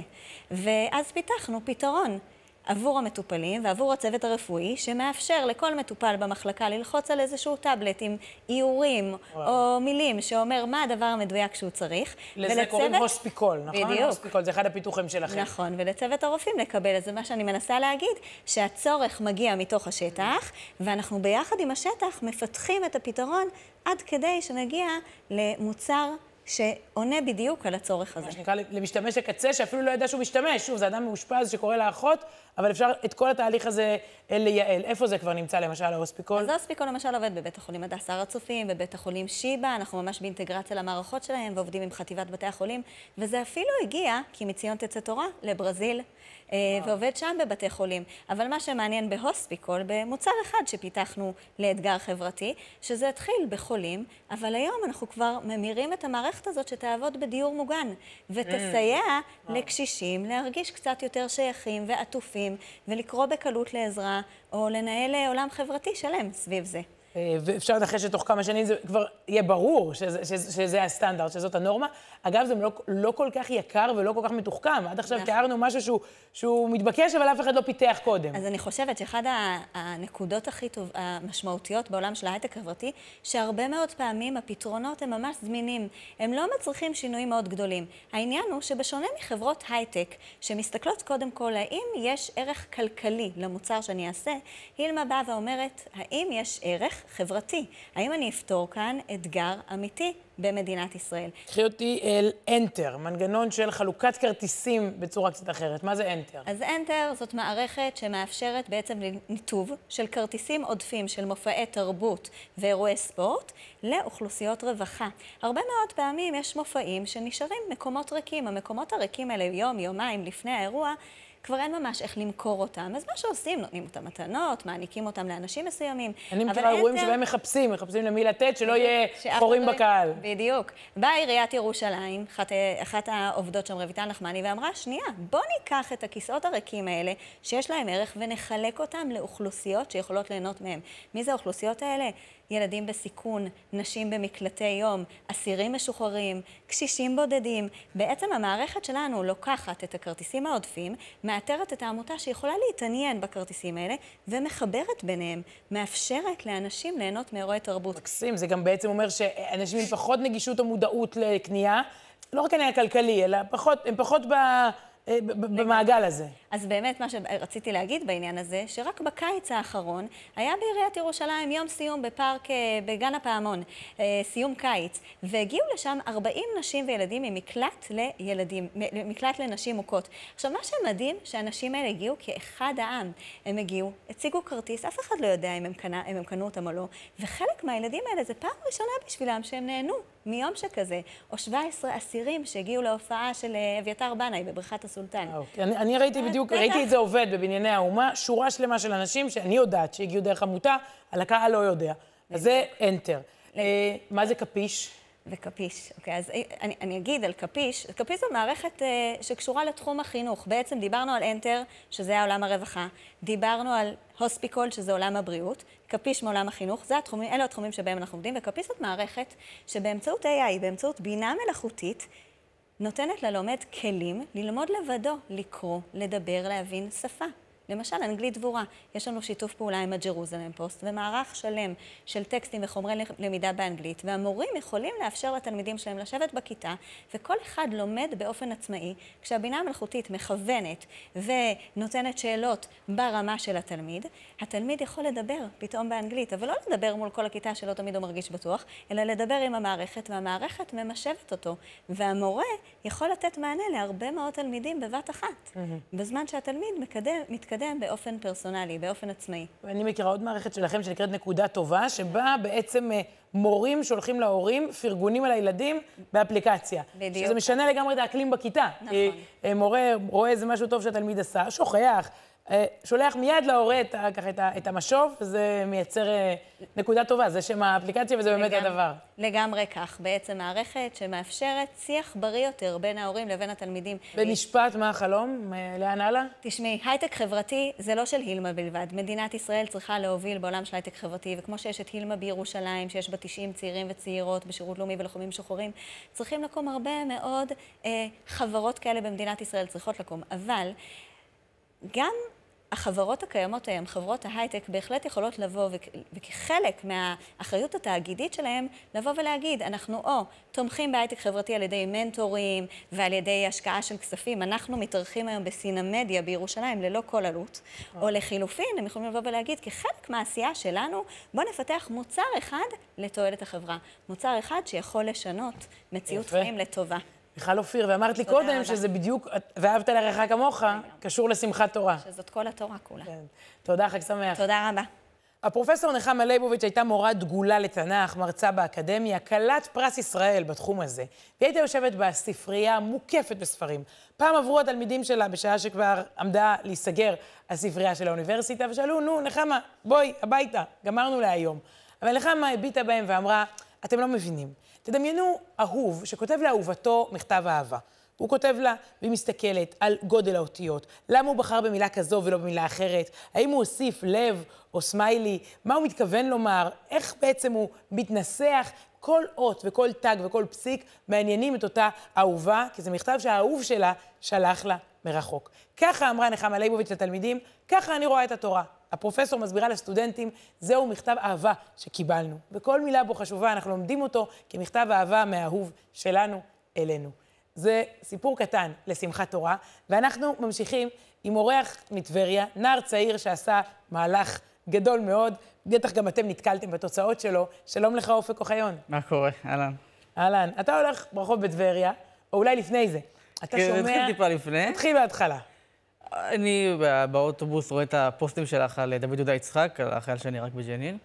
S9: ואז פיתחנו פתרון. עבור המטופלים ועבור הצוות הרפואי, שמאפשר לכל מטופל במחלקה ללחוץ על איזשהו טאבלט עם איורים או מילים שאומר מה הדבר המדויק שהוא צריך.
S1: לזה
S9: ולצוות-
S1: קוראים הוספיקול, נכון?
S9: בדיוק.
S1: הוספיקול, זה אחד הפיתוחים שלכם.
S9: נכון, ולצוות הרופאים לקבל את זה. מה שאני מנסה להגיד, שהצורך מגיע מתוך השטח, ואנחנו ביחד עם השטח מפתחים את הפתרון עד כדי שנגיע למוצר שעונה בדיוק על הצורך הזה.
S1: מה שנקרא למשתמש הקצה, שאפילו לא ידע שהוא משתמש. שוב, זה אדם מאושפז שקורא לאחות, אבל אפשר את כל התהליך הזה אה, לייעל. איפה זה כבר נמצא, למשל, ההוספיקול?
S9: אז ההוספיקול למשל עובד בבית החולים הדסה הר הצופים, בבית החולים שיבא, אנחנו ממש באינטגרציה למערכות שלהם ועובדים עם חטיבת בתי החולים, וזה אפילו הגיע, כי מציון תצא תורה, לברזיל, אה, ועובד שם בבתי חולים. אבל מה שמעניין בהוספיקול, במוצר אחד שפיתחנו לאתגר חברתי, שזה התחיל בחולים, אבל היום אנחנו כבר ממירים את המערכת הזאת שתעבוד בדיור מוגן, ותסייע לקשישים להרגיש קצת יותר שייכים ועטופים, ולקרוא בקלות לעזרה, או לנהל אה, עולם חברתי שלם סביב זה.
S1: אה, ואפשר לנחש שתוך כמה שנים זה כבר יהיה ברור שזה, שזה, שזה הסטנדרט, שזאת הנורמה. אגב, זה לא, לא כל כך יקר ולא כל כך מתוחכם. עד עכשיו
S9: נכון.
S1: תיארנו משהו שהוא, שהוא מתבקש, אבל אף אחד לא פיתח קודם.
S9: אז אני חושבת שאחד ה- הנקודות הכי טוב, המשמעותיות בעולם של ההייטק החברתי, שהרבה מאוד פעמים הפתרונות הם ממש זמינים. הם לא מצריכים שינויים מאוד גדולים. העניין הוא שבשונה מחברות הייטק, שמסתכלות קודם כל האם יש ערך כלכלי למוצר שאני אעשה, הילמה באה ואומרת, האם יש ערך חברתי? האם אני אפתור כאן אתגר אמיתי במדינת ישראל?
S1: קחי אותי אל Enter, מנגנון של חלוקת כרטיסים בצורה קצת אחרת. מה זה Enter?
S9: אז Enter זאת מערכת שמאפשרת בעצם ניתוב של כרטיסים עודפים של מופעי תרבות ואירועי ספורט לאוכלוסיות רווחה. הרבה מאוד פעמים יש מופעים שנשארים מקומות ריקים. המקומות הריקים האלה יום, יומיים לפני האירוע, כבר אין ממש איך למכור אותם. אז מה שעושים, נותנים אותם מתנות, מעניקים אותם לאנשים מסוימים.
S1: אני מכירה אירועים שבהם מחפשים, מחפשים למי לתת, שלא יהיה חורים
S9: לא-
S1: בקהל.
S9: בדיוק. באה עיריית ירושלים, אחת, אחת העובדות שם, רויטל נחמני, ואמרה, שנייה, בוא ניקח את הכיסאות הריקים האלה, שיש להם ערך, ונחלק אותם לאוכלוסיות שיכולות ליהנות מהם. מי זה האוכלוסיות האלה? ילדים בסיכון, נשים במקלטי יום, אסירים משוחררים, קשישים בודדים. בעצם המערכת שלנו לוקחת את הכרטיסים העודפים, מאתרת את העמותה שיכולה להתעניין בכרטיסים האלה, ומחברת ביניהם, מאפשרת לאנשים ליהנות מאירועי תרבות.
S1: מקסים, זה גם בעצם אומר שאנשים עם פחות נגישות או מודעות לקנייה, לא רק עניין כלכלי, אלא פחות, הם פחות ב, אה, במעגל הזה.
S9: אז באמת מה שרציתי להגיד בעניין הזה, שרק בקיץ האחרון היה בעיריית ירושלים יום סיום בפארק, אה, בגן הפעמון, אה, סיום קיץ, והגיעו לשם 40 נשים וילדים ממקלט לילדים, מקלט לנשים מוכות. עכשיו, מה שמדהים, שהנשים האלה הגיעו כאחד העם. הם הגיעו, הציגו כרטיס, אף אחד לא יודע אם הם, קנה, אם הם קנו אותם או לא, וחלק מהילדים האלה זה פעם ראשונה בשבילם שהם נהנו מיום שכזה, או 17 אסירים שהגיעו להופעה של אה, אביתר בנאי בבריכת הסולטן.
S1: אוקיי. אני, אני ראיתי בדיוק,
S9: בטח.
S1: ראיתי את זה עובד בבנייני האומה, שורה שלמה של אנשים שאני יודעת שהגיעו דרך עמותה, על הקהל לא יודע. אז זה Enter. אה, מה זה קפיש?
S9: וקפיש. אוקיי, אז אני, אני אגיד על קפיש. קפיש זו מערכת אה, שקשורה לתחום החינוך. בעצם דיברנו על אנטר, שזה העולם הרווחה, דיברנו על הוספיקול, שזה עולם הבריאות, קפיש מעולם החינוך, זה התחומים, אלו התחומים שבהם אנחנו עובדים, וקפיש זאת מערכת שבאמצעות AI, באמצעות בינה מלאכותית, נותנת ללומד כלים ללמוד לבדו, לקרוא, לדבר, להבין שפה. למשל, אנגלית דבורה. יש לנו שיתוף פעולה עם הג'רוזלם פוסט ומערך שלם של טקסטים וחומרי למידה באנגלית, והמורים יכולים לאפשר לתלמידים שלהם לשבת בכיתה, וכל אחד לומד באופן עצמאי, כשהבינה המלאכותית מכוונת ונותנת שאלות ברמה של התלמיד, התלמיד יכול לדבר פתאום באנגלית, אבל לא לדבר מול כל הכיתה שלא תמיד הוא מרגיש בטוח, אלא לדבר עם המערכת, והמערכת ממשבת אותו, והמורה יכול לתת מענה להרבה מאוד תלמידים בבת אחת, בזמן שהתלמיד מקדם, מתקדם באופן פרסונלי, באופן עצמאי.
S1: אני מכירה עוד מערכת שלכם שנקראת נקודה טובה, שבה בעצם אה, מורים שולחים להורים פרגונים על הילדים באפליקציה.
S9: בדיוק.
S1: שזה משנה לגמרי את האקלים בכיתה.
S9: נכון.
S1: כי, אה, מורה רואה איזה משהו טוב שהתלמיד עשה, שוכח, אה, שולח מיד להורה את, ככה, את, את המשוב, וזה מייצר אה, נקודה טובה, זה שם האפליקציה וזה באמת
S9: לגמרי-
S1: הדבר.
S9: לגמרי כך. בעצם מערכת שמאפשרת שיח בריא יותר בין ההורים לבין התלמידים.
S1: במשפט, מה החלום? אה, לאן הלאה?
S9: תשמעי, הייטק חברתי זה לא של הילמה בלבד. מדינת ישראל צריכה להוביל בעולם של הייטק חברתי, וכמו שיש את הילמה בירושלים, שיש בה 90 צעירים וצעירות בשירות לאומי ולוחמים משוחררים, צריכים לקום הרבה מאוד אה, חברות כאלה במדינת ישראל, צריכות לקום. אבל גם החברות הקיימות היום, חברות ההייטק, בהחלט יכולות לבוא, וכ- וכחלק מהאחריות התאגידית שלהם, לבוא ולהגיד, אנחנו או תומכים בהייטק חברתי על ידי מנטורים ועל ידי השקעה של כספים, אנחנו מתארחים היום בסינמדיה בירושלים ללא כל עלות, או לחילופין, הם יכולים לבוא ולהגיד, כחלק מהעשייה שלנו, בואו נפתח מוצר אחד לתועלת החברה. מוצר אחד שיכול לשנות מציאות. חיים לטובה.
S1: מיכל אופיר, ואמרת לי קודם
S9: רבה.
S1: שזה בדיוק, ואהבת לרעך כמוך, קשור לשמחת תורה.
S9: שזאת כל התורה כולה.
S1: כן. תודה, חג שמח.
S9: תודה רבה.
S1: הפרופסור נחמה ליבוביץ' הייתה מורה דגולה לתנ"ך, מרצה באקדמיה, כלת פרס ישראל בתחום הזה. והיא הייתה יושבת בספרייה מוקפת בספרים. פעם עברו התלמידים שלה, בשעה שכבר עמדה להיסגר הספרייה של האוניברסיטה, ושאלו, נו, נחמה, בואי, הביתה, גמרנו להיום. אבל נחמה הביטה בהם ואמרה, אתם לא מבינים. תדמיינו אהוב שכותב לאהובתו מכתב אהבה. הוא כותב לה, והיא מסתכלת על גודל האותיות, למה הוא בחר במילה כזו ולא במילה אחרת, האם הוא הוסיף לב או סמיילי, מה הוא מתכוון לומר, איך בעצם הוא מתנסח, כל אות וכל תג וכל פסיק מעניינים את אותה אהובה, כי זה מכתב שהאהוב שלה שלח לה מרחוק. ככה אמרה נחמה ליבוביץ' לתלמידים, ככה אני רואה את התורה. הפרופסור מסבירה לסטודנטים, זהו מכתב אהבה שקיבלנו. וכל מילה בו חשובה, אנחנו לומדים אותו כמכתב אהבה מהאהוב שלנו אלינו. זה סיפור קטן לשמחת תורה, ואנחנו ממשיכים עם אורח מטבריה, נער צעיר שעשה מהלך גדול מאוד, בטח גם אתם נתקלתם בתוצאות שלו. שלום לך, אופק אוחיון.
S11: מה קורה? אהלן.
S1: אהלן, אתה הולך ברחוב בטבריה, או אולי לפני זה. אתה
S11: כן,
S1: שומע...
S11: נתחיל טיפה לפני.
S1: נתחיל בהתחלה.
S11: אני בא- באוטובוס רואה את הפוסטים שלך על דוד יהודה יצחק, על החייל שנהרג בג'נין.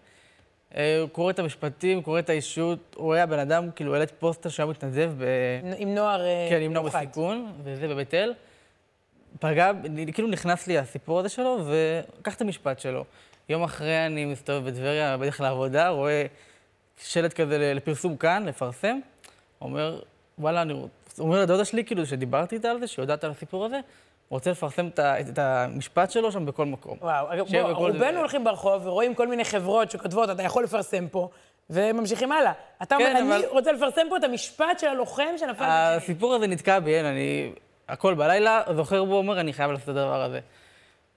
S11: אה, קורא את המשפטים, קורא את האישות, הוא היה בן אדם, כאילו, העלית פוסטר שהיה מתנדב ב...
S1: עם נוער אה,
S11: כן, עם נוער
S1: מיוחד.
S11: בסיכון, וזה בבית אל. פגע, כאילו נכנס לי הסיפור הזה שלו, וקח את המשפט שלו. יום אחרי אני מסתובב בטבריה, בדרך לעבודה, רואה שלט כזה לפרסום כאן, לפרסם. אומר, וואלה, אני אומר לדודה שלי, כאילו, שדיברתי איתה על זה, שיודעת על הסיפור הזה, רוצה לפרסם את, את המשפט שלו שם בכל מקום.
S1: וואו, אגב, בוא, רובנו הולכים ברחוב ורואים כל מיני חברות שכותבות, אתה יכול לפרסם פה, וממשיכים הלאה. אתה אומר,
S11: כן,
S1: אני
S11: אבל-
S1: רוצה לפרסם פה את המשפט של הלוחם שנפל.
S11: הסיפור הזה נתקע בי, אין, אני... הכל בלילה, זוכר בו, אומר, אני חייב לעשות את הדבר הזה.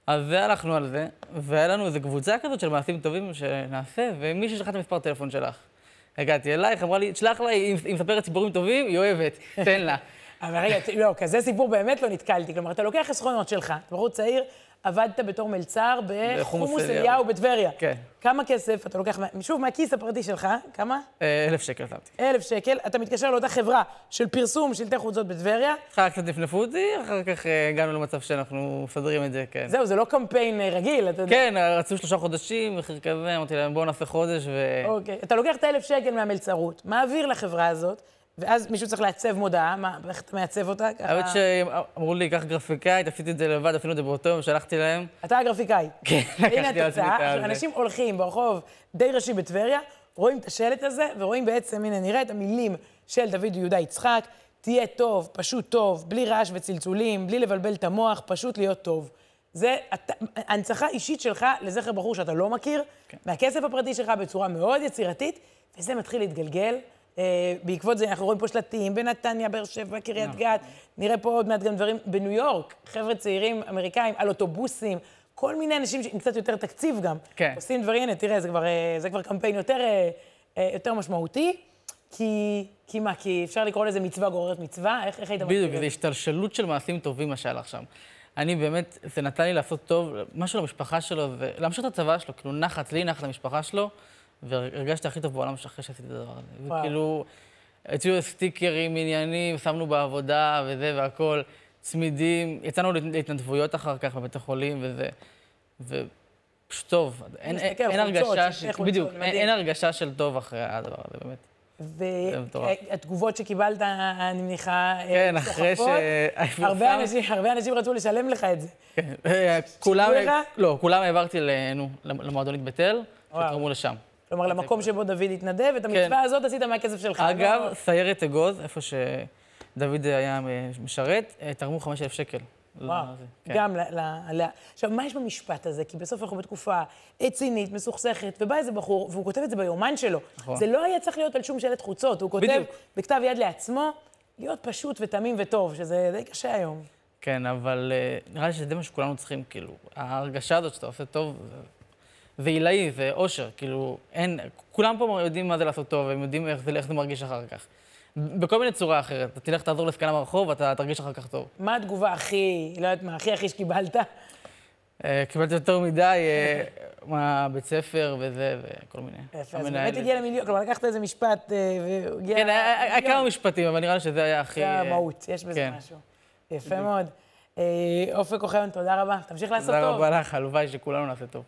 S11: אז זה הלכנו על זה, והיה לנו איזו קבוצה כזאת של מעשים טובים שנעשה, ומי ששלחה את המספר טלפון שלך. הגעתי אלייך, אמרה לי, תשלח לה, היא מספרת סיפורים טובים, היא אוהבת, תן לה.
S1: אבל רגע, לא, כזה סיפור באמת לא נתקלתי. כלומר, אתה לוקח חסכונות שלך, בחור צעיר, עבדת בתור מלצר בחומוס אליהו. בטבריה.
S11: כן.
S1: כמה כסף אתה לוקח, שוב, מהכיס הפרטי שלך, כמה?
S11: אה, אלף שקל שמתי.
S1: אלף שקל. אתה מתקשר לאותה חברה של פרסום שלטי חוצות בטבריה.
S11: אחר כך קצת נפנפו אותי, אחר כך אה, הגענו למצב שאנחנו מסדרים את זה, כן.
S1: זהו, זה לא קמפיין אה, רגיל, אתה יודע.
S11: כן, רצו שלושה חודשים, מחיר כזה, אמרתי להם, בואו נעשה חודש, ו...
S1: אוקיי. אתה לוקח את האלף שקל מהמלצרות, מעביר לחברה הזאת, ואז מישהו צריך לעצב מודעה, מה, איך אתה מעצב אותה?
S11: האמת
S1: ככה-
S11: שאמרו לי, קח גרפיקאית, עשיתי את זה לבד, עשינו את זה באותו יום, שלחתי להם.
S1: אתה הגרפיקאי.
S11: כן, לקחתי על עצמי את הזה.
S1: אנשים הולכים ברחוב די ראשי בטבריה, רואים את השלט הזה, ורואים בעצם, הנה, נראה את המילים של דוד יהודה יצחק, תהיה טוב, פשוט טוב, בלי רעש וצלצולים, בלי לבלבל את המוח, פשוט להיות טוב. זה אתה- הנצחה אישית שלך לזכר בחור שאתה לא מכיר,
S11: כן.
S1: מהכסף הפרטי שלך בצורה מאוד יצירתית, וזה מתחיל להתגלגל. אה, בעקבות זה אנחנו רואים פה שלטים בנתניה, באר שבע, קריית. גת, נראה פה עוד מעט גם דברים בניו יורק, חבר'ה צעירים אמריקאים על אוטובוסים, כל מיני אנשים עם קצת יותר תקציב גם.
S11: כן.
S1: עושים דברים, הנה, תראה, זה כבר, אה, זה כבר קמפיין יותר, אה, אה, יותר משמעותי, כי, כי מה, כי אפשר לקרוא לזה מצווה גוררת מצווה? איך, איך היית
S11: בדיוק,
S1: מגדיר
S11: זה
S1: את זה?
S11: השתלשלות של מעשים טובים, מה שהיה לך שם. אני באמת, זה נתן לי לעשות טוב, משהו למשפחה שלו, ולהמשיך את הצבא שלו, כאילו נחת, לי נחת למשפחה שלו, והרגשתי הכי טוב בעולם אחרי שעשיתי את הדבר הזה.
S1: וואו.
S11: וכאילו, הציעו סטיקרים, עניינים, שמנו בעבודה וזה והכל, צמידים, יצאנו להת- להתנדבויות אחר כך בבית החולים וזה, ופשוט טוב. אין, אין, אין הרגשה, ש... בדיוק, אין. אין הרגשה של טוב אחרי הדבר הזה, באמת.
S1: והתגובות שקיבלת, אני מניחה,
S11: כן, אחרי. שפורסם.
S1: הרבה אנשים, הרבה אנשים רצו לשלם לך את זה.
S11: כן, אה, כולם? לא, כולם העברתי למועדונית בית אל. שתרמו לשם.
S1: כלומר, למקום שבו דוד התנדב, את המצווה הזאת עשית מהכסף שלך.
S11: כן. אגב,
S1: לא-
S11: סיירת אגוז, איפה שדוד היה משרת, אה, תרמו 5,000 שקל.
S1: וואו,
S11: לזה, כן.
S1: גם ל... עכשיו, מה יש במשפט הזה? כי בסוף אנחנו בתקופה צינית, מסוכסכת, ובא איזה בחור, והוא כותב את זה ביומן שלו.
S11: נכון.
S1: זה לא היה צריך להיות על שום שלט חוצות, הוא כותב
S11: בדיוק.
S1: בכתב יד לעצמו, להיות פשוט ותמים וטוב, שזה די קשה היום.
S11: כן, אבל אה, נראה לי שזה מה שכולנו צריכים, כאילו, ההרגשה הזאת שאתה עושה טוב, זה- זה עילאי, זה אושר, כאילו, אין, כולם פה יודעים מה זה לעשות טוב, הם יודעים איך זה, איך זה מרגיש אחר כך. בכל מיני צורה אחרת. אתה תלך, תעזור לזקנה ברחוב, ואתה תרגיש אחר כך טוב.
S1: מה התגובה הכי, לא יודעת מה, הכי הכי שקיבלת?
S11: אה, קיבלתי יותר מדי אה, מהבית ספר וזה, וכל מיני.
S1: יפה, אז. באמת הגיע למיליון, כלומר, לקחת איזה משפט אה, והוא הגיע...
S11: כן, היה-. כמה משפטים, אבל נראה לי שזה היה הכי...
S1: זה המהות, יש בזה
S11: כן.
S1: משהו. יפה מאוד. אופק אוחיון, תודה רבה. תמשיך לעשות
S11: תודה
S1: טוב.
S11: רבה לך, הלוואי שכולנו נעשה טוב.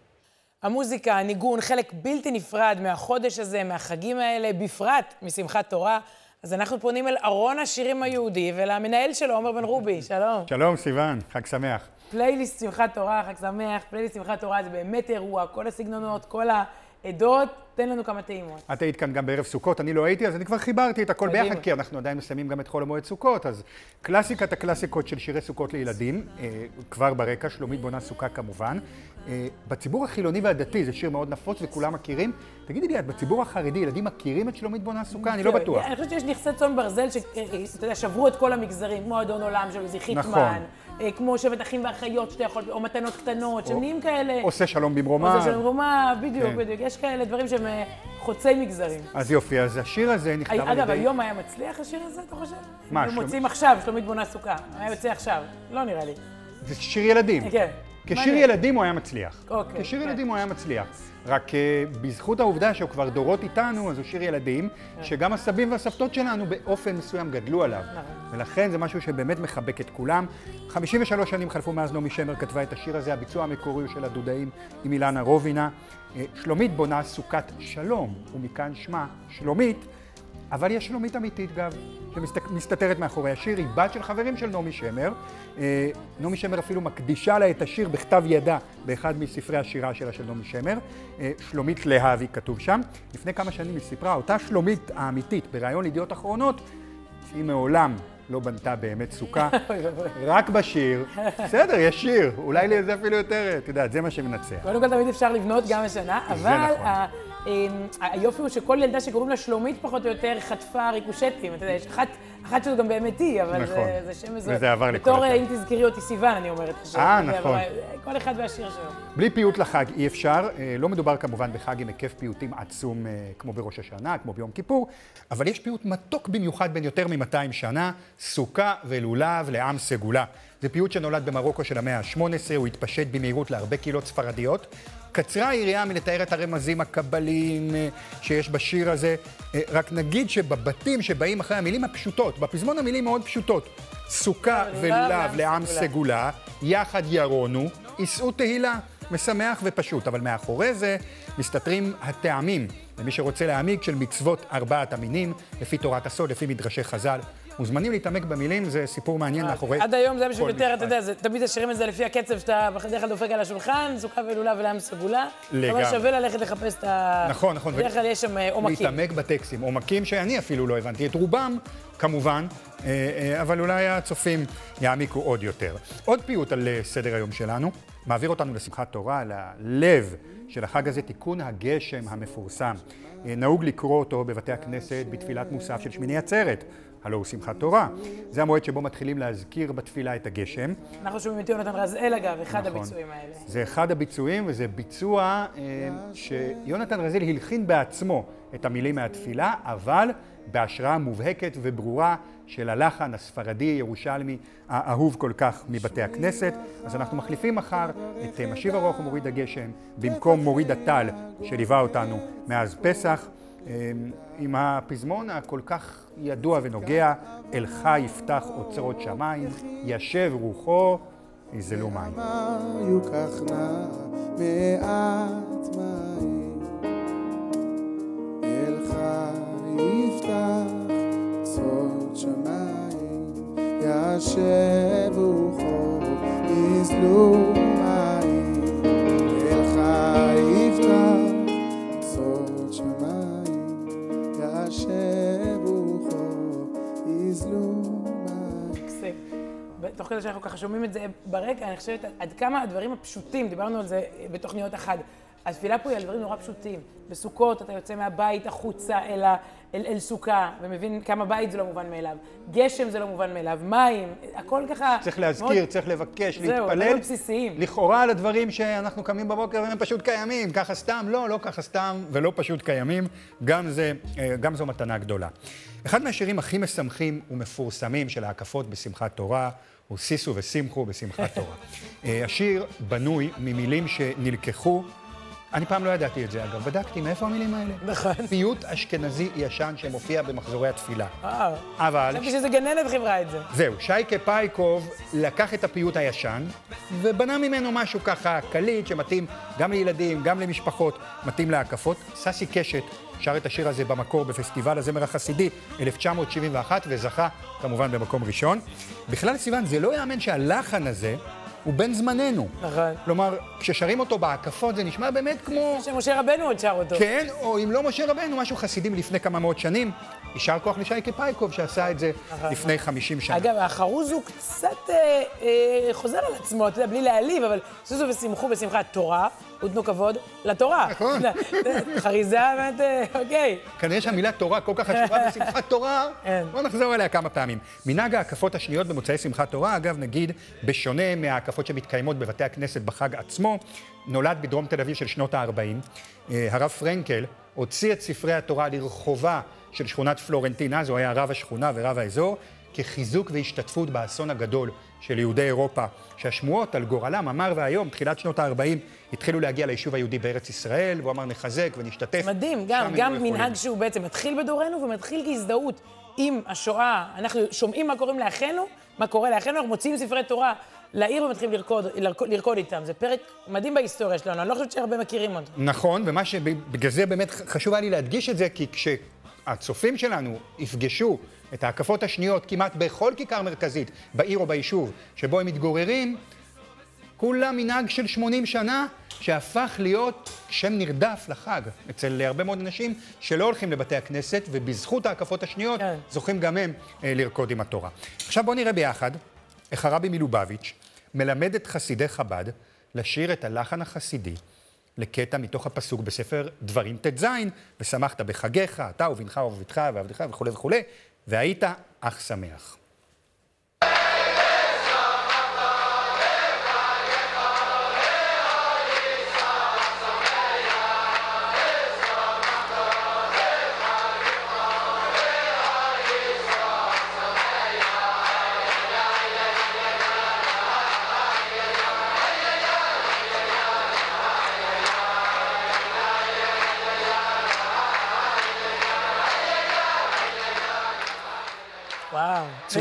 S1: המוזיקה, הניגון, חלק בלתי נפרד מהחודש הזה, מהחגים האלה, בפרט משמחת תורה. אז אנחנו פונים אל ארון השירים היהודי ולמנהל שלו, עומר בן רובי, שלום.
S12: שלום, סיוון, חג שמח.
S1: פלייליסט שמחת תורה, חג שמח, פלייליסט שמחת תורה זה באמת אירוע, כל הסגנונות, כל העדות, תן לנו כמה טעימות.
S12: את היית כאן גם בערב סוכות, אני לא הייתי, אז אני כבר חיברתי את הכל. ביחד, כי אנחנו עדיין מסיימים גם את חול המועד סוכות, אז קלאסיקת הקלאסיקות של שירי סוכות לילדים, אה, כבר ברקע, שלומית בונה סוכה כמובן. אה, בציבור החילוני והדתי זה שיר מאוד נפוץ וכולם מכירים. תגידי לי, את בציבור החרדי, ילדים מכירים את שלומית בונה סוכה? אני לא
S1: תראה,
S12: בטוח.
S1: אני חושבת שיש נכסי צאן ברזל שאתה יודע, שברו את כל המגזרים, כמו אדון עולם של עוזי חיטמן,
S12: נכון.
S1: אה, כמו שבט אחים ואחיות שאתה יכול, או מתנות קטנות, שהם נהיים כאלה.
S12: עושה שלום במרומה.
S1: עושה שלום במרומה, בדיוק,
S12: כן.
S1: בדיוק. יש כאלה דברים שהם אה, חוצי מגזרים.
S12: אז יופי, אז השיר הזה נכתב על ידי...
S1: אגב, היום היה מצליח השיר הזה, אתה חושב?
S12: מה,
S1: היו
S12: שלום-
S1: מוצאים עכשיו, שלומית בונה סוכה. היה יוצא עכשיו. לא נראה לי.
S12: זה שיר ילדים.
S1: כן.
S12: כשיר. ילדים הוא היה מצליח.
S1: אוקיי,
S12: כשיר. ילדים הוא היה מצליח. רק uh, בזכות העובדה שהוא כבר דורות איתנו, אז הוא שיר ילדים,
S1: כן.
S12: שגם הסבים והסבתות שלנו באופן מסוים גדלו עליו.
S1: נכון.
S12: ולכן זה משהו שבאמת מחבק את כולם. 53 שנים חלפו מאז נעמי שמר כתבה את השיר הזה, הביצוע המקורי הוא של הדודאים עם אילנה רובינה. אה, שלומית בונה סוכת שלום, ומכאן שמה שלומית. אבל יש שלומית אמיתית גם, שמסתתרת מאחורי השיר, היא בת של חברים של נעמי שמר. אה, נעמי שמר אפילו מקדישה לה את השיר בכתב ידה באחד מספרי השירה שלה של נעמי שמר. אה, שלומית להבי כתוב שם. לפני כמה שנים היא סיפרה, אותה שלומית האמיתית בריאיון לידיעות אחרונות, שהיא מעולם לא בנתה באמת סוכה, רק בשיר. בסדר, יש שיר, אולי לזה אפילו יותר, את יודעת, זה מה שמנצח.
S1: קודם כל תמיד אפשר לבנות גם השנה, אבל
S12: נכון.
S1: אמ, היופי הוא שכל ילדה שקוראים לה שלומית פחות או יותר חטפה ריקושטים. אתה יודע, יש אחת, אחת שזו גם באמת היא, אבל
S12: נכון.
S1: זה, זה שם מזוהה.
S12: וזה עבר לכל
S1: בתור, אם תזכרי אותי סיוון, אני אומרת. השם.
S12: אה, נכון.
S1: כל אחד והשיר שלו.
S12: בלי פיוט לחג אי אפשר, אה, לא מדובר כמובן בחג עם היקף פיוטים עצום אה, כמו בראש השנה, כמו ביום כיפור, אבל יש פיוט מתוק במיוחד בין יותר מ-200 שנה, סוכה ולולב לעם סגולה. זה פיוט שנולד במרוקו של המאה ה-18, הוא התפשט במהירות להרבה קהילות ספרדיות. קצרה היריעה מלתאר את הרמזים הקבליים אה, שיש בשיר הזה, אה, רק נגיד שבבתים שבאים אחרי המילים הפשוטות, בפזמון המילים מאוד פשוטות, סוכה ולולב לעם סגולה, יחד ירונו, יישאו תהילה, משמח ופשוט, אבל מאחורי זה מסתתרים הטעמים, למי שרוצה להעמיק, של מצוות ארבעת המינים, לפי תורת הסוד, לפי מדרשי חז"ל. מוזמנים להתעמק במילים, זה סיפור מעניין מאחורי
S1: עד היום זה היה בשביל יותר, אתה. יודע, תמיד השאירים את זה לפי הקצב שאתה בדרך כלל דופק על השולחן, סוכה ולולה ולעם סגולה.
S12: לגמרי.
S1: אבל שווה ללכת לחפש את ה...
S12: נכון, נכון.
S1: בדרך כלל יש שם אה, עומקים.
S12: להתעמק בטקסטים, עומקים שאני אפילו לא הבנתי את רובם, כמובן, אה, אה, אבל אולי הצופים יעמיקו עוד יותר. עוד פיוט על סדר היום שלנו, מעביר אותנו לשמחת תורה, ללב של החג הזה, תיקון הגשם המפורסם. נהוג לקרוא אותו בבתי הכנסת בתפילת מוסף של שמיני עצרת. הלא הוא שמחת תורה. זה המועד שבו מתחילים להזכיר בתפילה את הגשם.
S1: אנחנו שומעים את יונתן רזאל, אגב, אחד
S12: נכון.
S1: הביצועים האלה.
S12: זה אחד הביצועים, וזה ביצוע אה, שיונתן רזיל הלחין בעצמו את המילים מהתפילה, אבל בהשראה מובהקת וברורה של הלחן הספרדי ירושלמי האהוב כל כך מבתי הכנסת. אז אנחנו מחליפים מחר את אה, משיב הרוח ומוריד הגשם במקום מוריד הטל שליווה אותנו מאז פסח. אמ, עם הפזמון הכל כך ידוע ונוגע, אלך יפתח אוצרות שמיים, ישב רוחו, יזלו מים.
S5: ישב רוחו, יזלו
S1: תוך כדי שאנחנו ככה שומעים את זה ברקע, אני חושבת עד כמה הדברים הפשוטים, דיברנו על זה בתוכניות החג. התפילה פה היא על דברים נורא פשוטים. בסוכות אתה יוצא מהבית החוצה אל, ה, אל, אל סוכה, ומבין כמה בית זה לא מובן מאליו. גשם זה לא מובן מאליו, מים, הכל ככה...
S12: צריך להזכיר, מאוד... צריך לבקש,
S1: זהו,
S12: להתפלל.
S1: דברים בסיסיים.
S12: לכאורה על הדברים שאנחנו קמים בבוקר והם פשוט קיימים, ככה סתם, לא, לא ככה סתם ולא פשוט קיימים. גם, זה, אה, גם זו מתנה גדולה. אחד מהשירים הכי משמחים ומפורסמים של ההקפות בשמחת תורה הוא "שישו ושמחו בשמחת תורה". אה, השיר בנוי ממילים שנלקחו אני פעם לא ידעתי את זה, אגב. בדקתי מאיפה המילים האלה.
S1: נכון.
S12: פיוט אשכנזי ישן שמופיע במחזורי התפילה.
S1: וואו.
S12: אבל...
S1: חשבתי שזה גננת חיברה את זה.
S12: זהו, שייקה פייקוב לקח את הפיוט הישן ובנה ממנו משהו ככה קליט שמתאים גם לילדים, גם למשפחות, מתאים להקפות. ססי קשת שר את השיר הזה במקור בפסטיבל הזמר החסידי 1971 וזכה כמובן במקום ראשון. בכלל, סיוון, זה לא יאמן שהלחן הזה... הוא בן זמננו.
S1: נכון.
S12: כלומר, כששרים אותו בהקפות זה נשמע באמת כמו...
S1: שמשה רבנו עוד שר אותו.
S12: כן, או אם לא משה רבנו, משהו חסידי מלפני כמה מאות שנים. יישר כוח לשייקה פייקוב שעשה את זה. לפני 50 שנה.
S1: אגב, החרוז הוא קצת אה, אה, חוזר על עצמו, אתה יודע, בלי להעליב, אבל סוסו ושמחו בשמחת תורה, ותנו כבוד לתורה.
S12: נכון.
S1: חריזה באמת, אה, אוקיי.
S12: כנראה שהמילה תורה כל כך חשובה בשמחת תורה,
S1: כן.
S12: בואו נחזור אליה כמה פעמים. מנהג ההקפות השניות במוצאי שמחת תורה, אגב, נגיד, בשונה מההקפות שמתקיימות בבתי הכנסת בחג עצמו, נולד בדרום תל אביב של שנות ה-40. הרב פרנקל הוציא את ספרי התורה לרחובה של שכונת פלורנטין, אז הוא היה רב השכונה ורב האזור, כחיזוק והשתתפות באסון הגדול של יהודי אירופה, שהשמועות על גורלם, אמר והיום, תחילת שנות ה-40, התחילו להגיע ליישוב היהודי בארץ ישראל, והוא אמר נחזק ונשתתף.
S1: מדהים, גם, גם מנהג שהוא בעצם מתחיל בדורנו ומתחיל כהזדהות עם השואה. אנחנו שומעים מה קוראים לאחינו, מה קורה לאחינו, אנחנו מוציאים ספרי תורה לעיר ומתחילים לרקוד, לרקוד, לרקוד איתם. זה פרק מדהים בהיסטוריה שלנו, אני לא חושבת שהרבה מכירים אותו.
S12: נכון, ומה שבגלל זה באמת חשוב היה לי להדגיש את זה, כי כשהצופים שלנו יפגשו את ההקפות השניות כמעט בכל כיכר מרכזית, בעיר או ביישוב, שבו הם מתגוררים, כולה מנהג של 80 שנה, שהפך להיות שם נרדף לחג אצל הרבה מאוד אנשים שלא הולכים לבתי הכנסת, ובזכות ההקפות השניות
S1: כן.
S12: זוכים גם הם אה, לרקוד עם התורה. עכשיו בואו נראה ביחד איך הרבי מלובביץ' מלמד את חסידי חב"ד לשיר את הלחן החסידי לקטע מתוך הפסוק בספר דברים ט"ז, ושמחת בחגיך, אתה ובנך ובבתך ועבדך וכולי וכולי, והיית אך שמח.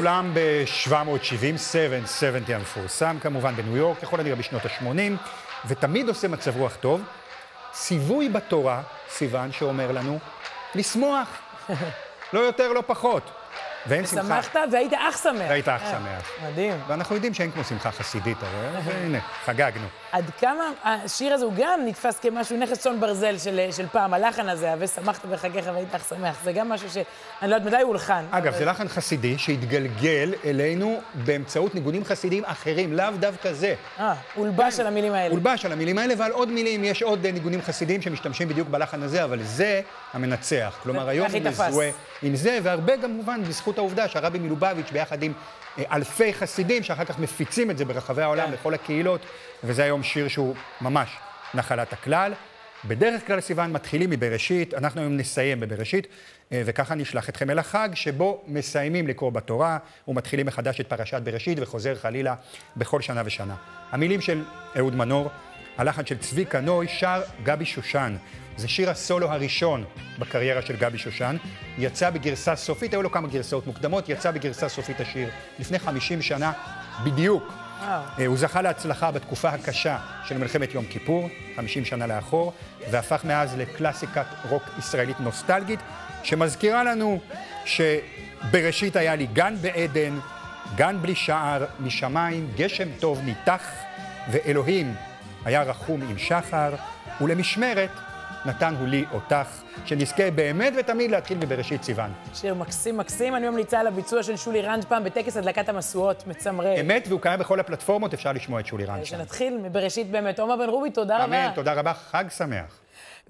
S12: צולם ב-770, 770 המפורסם כמובן, בניו יורק, ככל הנראה בשנות ה-80, ותמיד עושה מצב רוח טוב. ציווי בתורה, סיוון, שאומר לנו, לשמוח. לא יותר, לא פחות. ואין שמחה.
S1: שמחת והיית אך שמח.
S12: והיית
S1: אה,
S12: שמח.
S1: מדהים.
S12: ואנחנו יודעים שאין כמו שמחה חסידית, הרי, והנה, חגגנו.
S1: עד כמה השיר הזה הוא גם נתפס כמשהו, נכס צאן ברזל של, של פעם, הלחן הזה, ושמחת בחגיך והיית אך שמח. זה גם משהו שאני לא יודעת מתי הוא הולחן.
S12: אגב,
S1: אבל-
S12: זה לחן חסידי שהתגלגל אלינו באמצעות ניגונים חסידיים אחרים, לאו דווקא זה.
S1: אה, הולבש על המילים האלה.
S12: הולבש על המילים האלה ועל עוד מילים, יש עוד אה, ניגונים חסידיים שמשתמשים בדיוק בלחן הזה, אבל זה המנצח. כלומר, היום הוא. מזוהה עם זה, והרבה כמובן בזכות העובדה שהרבי מלובביץ' ביחד עם אה, אלפי חסידים, שאחר כך מפיצים את זה ברחבי העולם
S1: כן.
S12: לכל הקהילות, וזה היום שיר שהוא ממש נחלת הכלל. בדרך כלל, סיוון, מתחילים מבראשית, אנחנו היום נסיים בבראשית, אה, וככה נשלח אתכם אל החג, שבו מסיימים לקרוא בתורה, ומתחילים מחדש את פרשת בראשית, וחוזר חלילה בכל שנה ושנה. המילים של אהוד מנור, הלחן של צביקה נוי, שר גבי שושן. זה שיר הסולו הראשון בקריירה של גבי שושן. יצא בגרסה סופית, היו לו כמה גרסאות מוקדמות, יצא בגרסה סופית השיר לפני 50 שנה בדיוק.
S1: וואו.
S12: אה, הוא זכה להצלחה בתקופה הקשה של מלחמת יום כיפור, 50 שנה לאחור, והפך מאז לקלאסיקת רוק ישראלית נוסטלגית, שמזכירה לנו שבראשית היה לי גן בעדן, גן בלי שער, משמיים גשם טוב ניתח, ואלוהים היה רחום עם שחר, ולמשמרת נתן הוא לי אותך, שנזכה באמת ותמיד להתחיל מבראשית סיוון.
S1: שיר מקסים מקסים, אני ממליצה על הביצוע של שולי רנד פעם בטקס הדלקת המשואות, מצמרר.
S12: אמת, והוא קיים בכל הפלטפורמות, אפשר לשמוע את שולי רנד שם.
S1: שנתחיל מבראשית באמת. עומר בן רובי, תודה רבה.
S12: אמן, תודה רבה, חג שמח.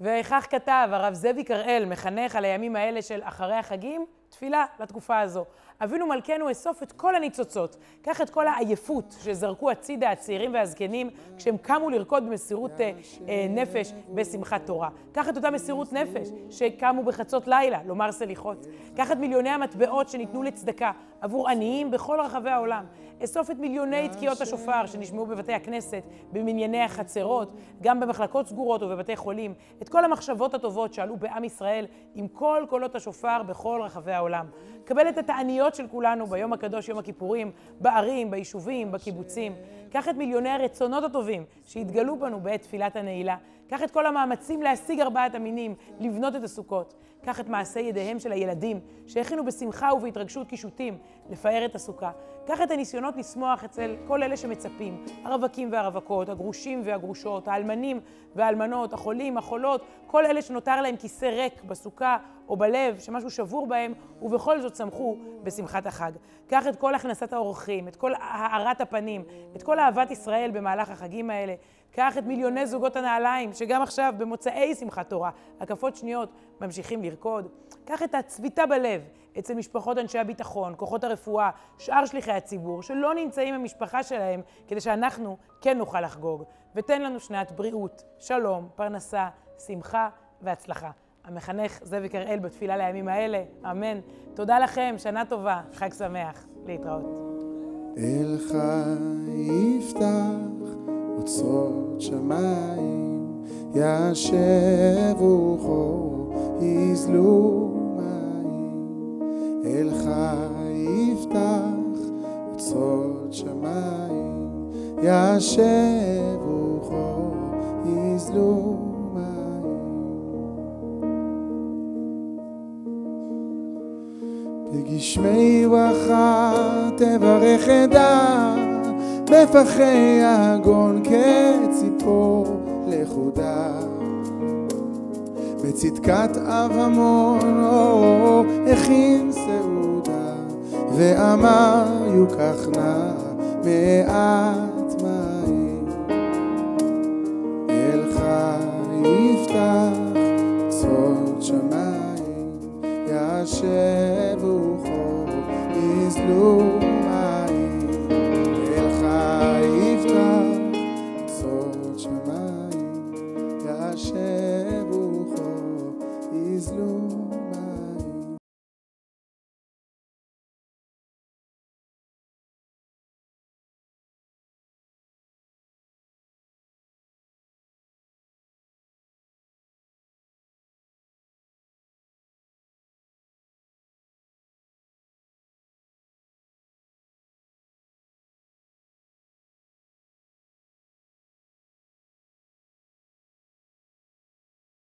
S1: וכך כתב הרב זאביק הראל, מחנך על הימים האלה של אחרי החגים, תפילה לתקופה הזו. אבינו מלכנו אסוף את כל הניצוצות, קח את כל העייפות שזרקו הצידה הצעירים והזקנים כשהם קמו לרקוד במסירות אה, אה, נפש בשמחת תורה. קח את אותה מסירות נפש שקמו בחצות לילה לומר סליחות. קח את מיליוני המטבעות שניתנו לצדקה עבור עניים בכל רחבי העולם. אסוף את מיליוני תקיעות השופר שנשמעו בבתי הכנסת, במנייני החצרות, גם במחלקות סגורות ובבתי חולים. את כל המחשבות הטובות שעלו בעם ישראל עם כל קולות השופר בכל רחבי העולם. קבל את התעניות של כולנו ביום הקדוש, יום הכיפורים, בערים, ביישובים, בקיבוצים. קח את מיליוני הרצונות הטובים שהתגלו בנו בעת תפילת הנעילה. קח את כל המאמצים להשיג ארבעת המינים, לבנות את הסוכות. קח את מעשי ידיהם של הילדים, שהכינו בשמחה ובהתרגשות קישוטים לפאר את הסוכה. קח את הניסיונות לשמוח אצל כל אלה שמצפים, הרווקים והרווקות, הגרושים והגרושות, האלמנים והאלמנות, החולים, החולות, כל אלה שנותר להם כיסא ריק בסוכה או בלב, שמשהו שבור בהם, ובכל זאת שמחו בשמחת החג. קח את כל הכנסת האורחים, את כל הארת הפנים, את כל אהבת ישראל במהלך החגים האלה. קח את מיליוני זוגות הנעליים, שגם עכשיו, במוצאי שמחת תורה, הקפות שניות, ממשיכים לרקוד. קח את הצביטה בלב אצל משפחות אנשי הביטחון, כוחות הרפואה, שאר שליחי הציבור, שלא נמצאים במשפחה שלהם, כדי שאנחנו כן נוכל לחגוג. ותן לנו שנת בריאות, שלום, פרנסה, שמחה והצלחה. המחנך זאביק הראל בתפילה לימים האלה, אמן. תודה לכם, שנה טובה, חג שמח, להתראות.
S5: אלך יפתח אוצרות שמיים, ישבו חור, יזלו. אלך יפתח אוצרות שמיים, ישבו חור, יזלו בגשמי ברכה תברך עדה, בפחי הגון כציפור לכודה. בצדקת אב המון אורו הכין סעודה, ואמר יוקח נא מעט מים. אלך יפתח צוד שמיים, ישב וחור יזלו